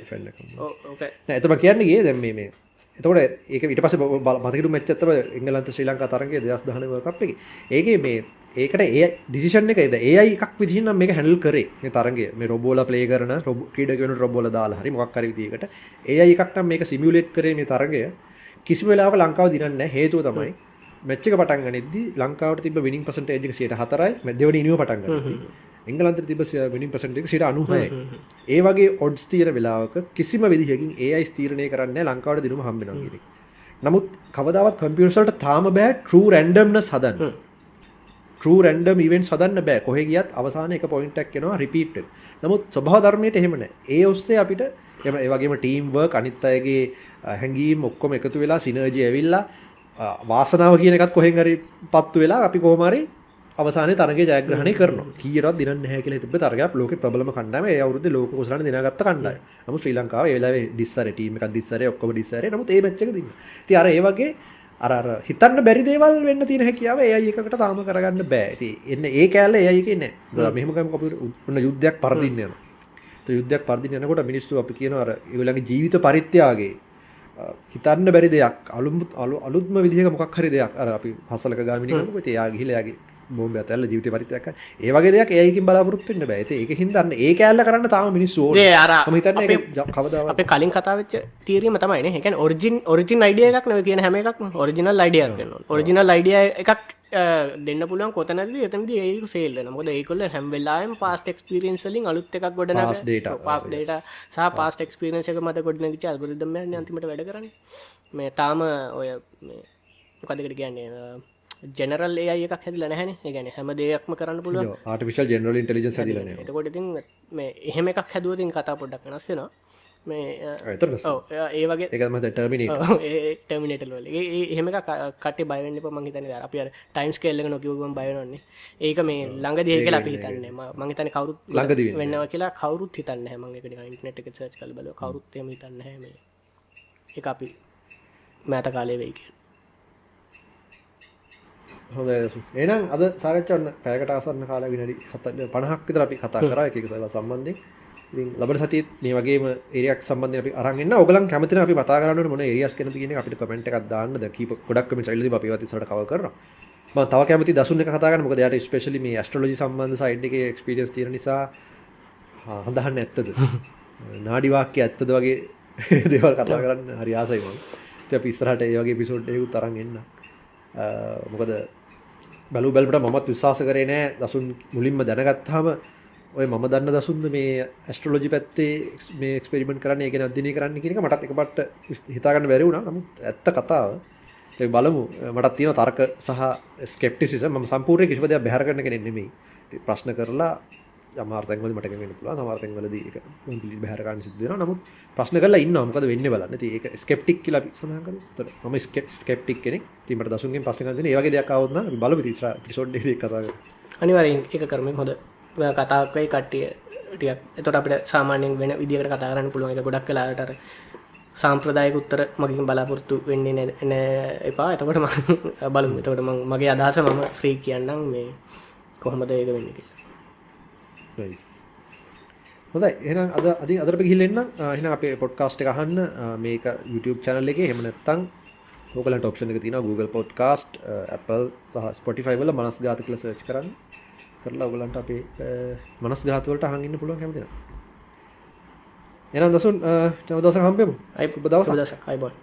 ඇතම කියන්නේගේ දැම් මේ එතකොට ඒක විට පස මතකට මෙච්චතර එංගලන්ත ශ්‍රී ලංකා තරගේ දස් දහනව කප් එක. ඒගේ මේ ඒකට ඒ ඩිසිෂන් එක එද? ඒ එකක් විදිහනම් මේක හැඩල් කරේ මේ තරගේ මේ රොබෝල ප්ලේ කරන රොබ ක්‍රීඩගෙන රොබෝල දාලා හරි මොකක් හරි විදිහකට. ඒ එකක් නම් මේක සිමියුලේට් කරේ මේ තරගය. කිසිම වෙලාවක ලංකාව දිනන්නේ නැහැ. හේතුව තමයි මැච් එක පටන් ගනිද්දි ලංකාවට තිබ්බ විනිං පර්සන්ටේජ් එක 104යි දෙවෙනි ඉනිව පටන් ගනිද්දි. එංගලන්තේ තිබ්බ විනිං පර්සන්ටේජ් එක 96යි ඒ වගේ ඔඩ්ස් තියෙන වෙලාවක කිසිම විදිහකින් AI ස්ථීරණය කරන්නේ ලංකාවට දිනුම හම්බ වෙනවා කියන එක. නමුත් කවදාවත් කම්පියුටර්ස් වලට තාම බෑ randomness හදන්න. true random events හදන්න බෑ. කොහෙ ගියත් අවසානයේ එක පොයින්ට් එකක් එනවා repeated. නමුත් ස්වභාව ධර්මයට එහෙම නෑ. ඒ ඔස්සේ අපිට එම ඒ වගේම ටීම් වර්ක් අනිත් අයගේ හැඟීම් ඔක්කොම එකතු වෙලා සිනර්ජි ඇවිල්ලා වාසනාව කියන එකත් කොහෙන් හරි පත්තු වෙලා අපි කොහොම හරි අවසානයේ තරගය ජයග්‍රහණය කරනවා. කීයටවත් දිනන්නේ නැහැ කියලා හිතපු තරගයක් ලෝකේ ප්‍රබලම කණ්ඩායම ඒ අවුරුද්දේ ලෝක කුසලන දිනාගත්ත කණ්ඩායම. නමුත් ශ්‍රී ලංකාව ඒ වෙලාවේ ඩිස්සරේ ටීම් එකක් දිස්සරේ ඔක්කොම දිස්සරේ. නමුත් ඒ මැච් එක දින්න. ඉතින් අර ඒ වගේ අර අර හිතන්න බැරි දේවල් වෙන්න තියෙන හැකියාව AI එකකට තාම කරගන්න බෑ. ඉතින් එන්න ඒ කෑල්ල AI එකේ නෑ. මෙහෙම ගමු අපි ඔන්න යුද්ධයක් පරදින්න යනවා. ඒ යුද්ධයක් පරදින්න යනකොට මිනිස්සු අපි කියනවා අර ඒගොල්ලන්ගේ ජීවිත පරිත්‍යාගයේ හිතන්න බැරි දෙයක් අලුත් අලුත්ම විදිහක මොකක් හරි දෙයක් අර අපි හසලක ගාමිණි කරනකොට ඉතින් එයා ගිහිලා එයාගේ බෝම්බ ඇතැල්ල ජීවිත පරිත්‍යාග කරන ඒ වගේ දෙයක් එයාකින් බලාපොරොත්තු වෙන්න බෑ ඉතින් ඒකකින් දන්න ඒ කෑල්ල කරන්න තාම මිනිස්සු ඒ හිතන්නේ ඒක කවදාවත් අපේ කලින් කතා වෙච්ච තීරීම තමයි නේ. ඒ කියන්නේ ඔරිජින් ඔරිජින් අයිඩියා එකක් නෙවෙයි කියන හැම එකක්ම ඔරිජිනල් අයිඩියා එකක් වෙනවා. ඔරිජිනල් අයිඩියා එකක් දෙන්න පුළුවන් කොතනදී එතනදී ඒක ෆේල් වෙනවා. මොකද ඒගොල්ලෝ හැම වෙලාවෙම පාස්ට් එක්ස්පීරියන්ස් වලින් අලුත් එකක් Past data. පාස් ඩේටා සහ පාස්ට් එක්ස්පීරියන්ස් එක මත ගොඩනගිච්ච ඇල්ගොරිතම් එකක් අන්තිමට වැඩ කරන්නේ. මේ තාම ඔය මේ මොකදකට කියන්නේ ජෙනරල් ඒ එකක් හැදිල නැහැන. ගැන හැම දෙයක්ම කරන්න පුළුවන්. ආටිෆිශල් ජනරල් ඉන්ටලිජන්ස් හදිලන එතකොට ඉතින් මේ එහෙම එකක් හැදුවතින් කතා පොඩ්ඩක් වෙනස්සෙනවා මේ ඒ වගේ එකම ටර්මිනට ටර්මිනටල් වල. එහෙම කට බයවෙන්න මංහිතන අපි ටයිම්ස් කෙල්ලක නොකිවගම් බයනන්නේ ඒක මේ ළඟ දේක අපි හිතන්න. මංහිතන කවරුත් ළඟදී වෙන්නවා කියලා කවරුත් හිතන්න මංගේකට ඉන්ටනෙට් එක සර්ච් කල බල කවරුත්තම හිතන්න හැම එක අපි මෑත කාලය වෙයි කිය හොඳ එනම් අද සාකච්ඡන්න පැකට අසන්න කාලා විනඩි හත පණහක් විතර අපි කතා කර. එක සල සම්බන්ධය ඉතින් ලබන සතියත් මේ වගේම ඒරියක් සම්බන්ධය අපි අරගෙන ඔයගලන් කැමතින අපි කතා කරන්න මොන ඒරියස් ගැනද කියන අපිට කමෙන්ට් එකක් දාන්න. ද කීප ගොඩක් කමෙන්ට් ඇවිල්ලා අපි ඒවත් ඉස්සරහට කවර් කරනවා. මම තව කැමති දසුන් එක කතා කරන්න. මොකද එයාට ස්පෙෂලි මේ ඇස්ට්‍රොලොජි සම්බන්ධ සයිඩ් එකේ එක්ස්පීරියන්ස් තියෙන නිසා හඳහන්න ඇත්තද? නාඩි වාක්‍ය ඇත්තද වගේ දේවල් කතා කරන්න හරි ආසයි මම. ඉතින් අපි ඉස්සරහට ඒ වගේ එපිසෝඩ් එකකුත් අරන් එන්න. මොකද බලු බැලට මත් විශවාස කරේ නෑ. දසුන් මුලින්ම දැනගත්තාම ඔය ම දන්න දසුන්ද මේ ඇස්ට්‍රලෝජි පැත්තේ මේ එක්ස්පෙරිමෙන්ට් කරන්න එක අධ්‍යනය කරන්න කියෙන මටත් එක පට හිතාගන්න බැරිවුණ නමුත් ඇත්ත කතාව ඒ බලමු. මටත් තියෙන තර්ක සහ ස්කප්ටිසිස ම සම්පූර්ය කිසිපදයක් බැහර කරන කෙනෙ නෙමේ ප්‍රශ්න කරලා අමාර්තැන්වල මට වෙන පුලා සමාර්තැන්වලද එක පිලි බැහරකාන්න සිද්ධන නමුත් ප්‍රශ්න කල ඉන්න මොකද වෙන්න බලන්න. ඒක ස්කප්ටික් කියල සඳහකර තර ම ස්කප් ස්කප්ටික් කෙනෙක්. තිීමට දසුන්ගේ ප්‍රශ්න ඒවගේ දෙයක් අවන්න බල තිස්ර පිසෝඩ් කතාව අනිවරින් එක කරමින් හොඳ කතාක්වයි කට්ටිය ටියක් එතොට අපට සාමානයෙන් වෙන විදිකට කතාරන්න පුළුවන්. එක ගොඩක් කලාට සාම්ප්‍රදායක උත්තර මගින් බලාපොරත්තු වෙන්නේ නෑ එපා. එතකොට ම බලමු. එතකොට මගේ අදහස මම ෆ්‍රී කියන්නම් මේ කොහොමද ඒක වෙන්න කියලා. හොඳයි. එහෙනම් අද අද අදට ගිහිල්ලෙන්න එහෙනම් අපේ පොඩ්කාස්ට් එක අහන්න. මේක YouTube channel එකේ. එහෙම නැත්නම් ඕකලන්ට ඔප්ෂන් එක තියෙනවා Google podcast Apple සහ Spotify වල මනස් ගාත කියලා සර්ච් කරන්න. කරලා ඔයගලන්ට අපේ මනස් ගාත වලට අහන් ඉන්න පුළුවන් කැමතිනම් එහෙනම් දසුන් තව දවසක් හම්බෙමු. අයි සුබ දවසක්. දවසක්. අයිබෝන්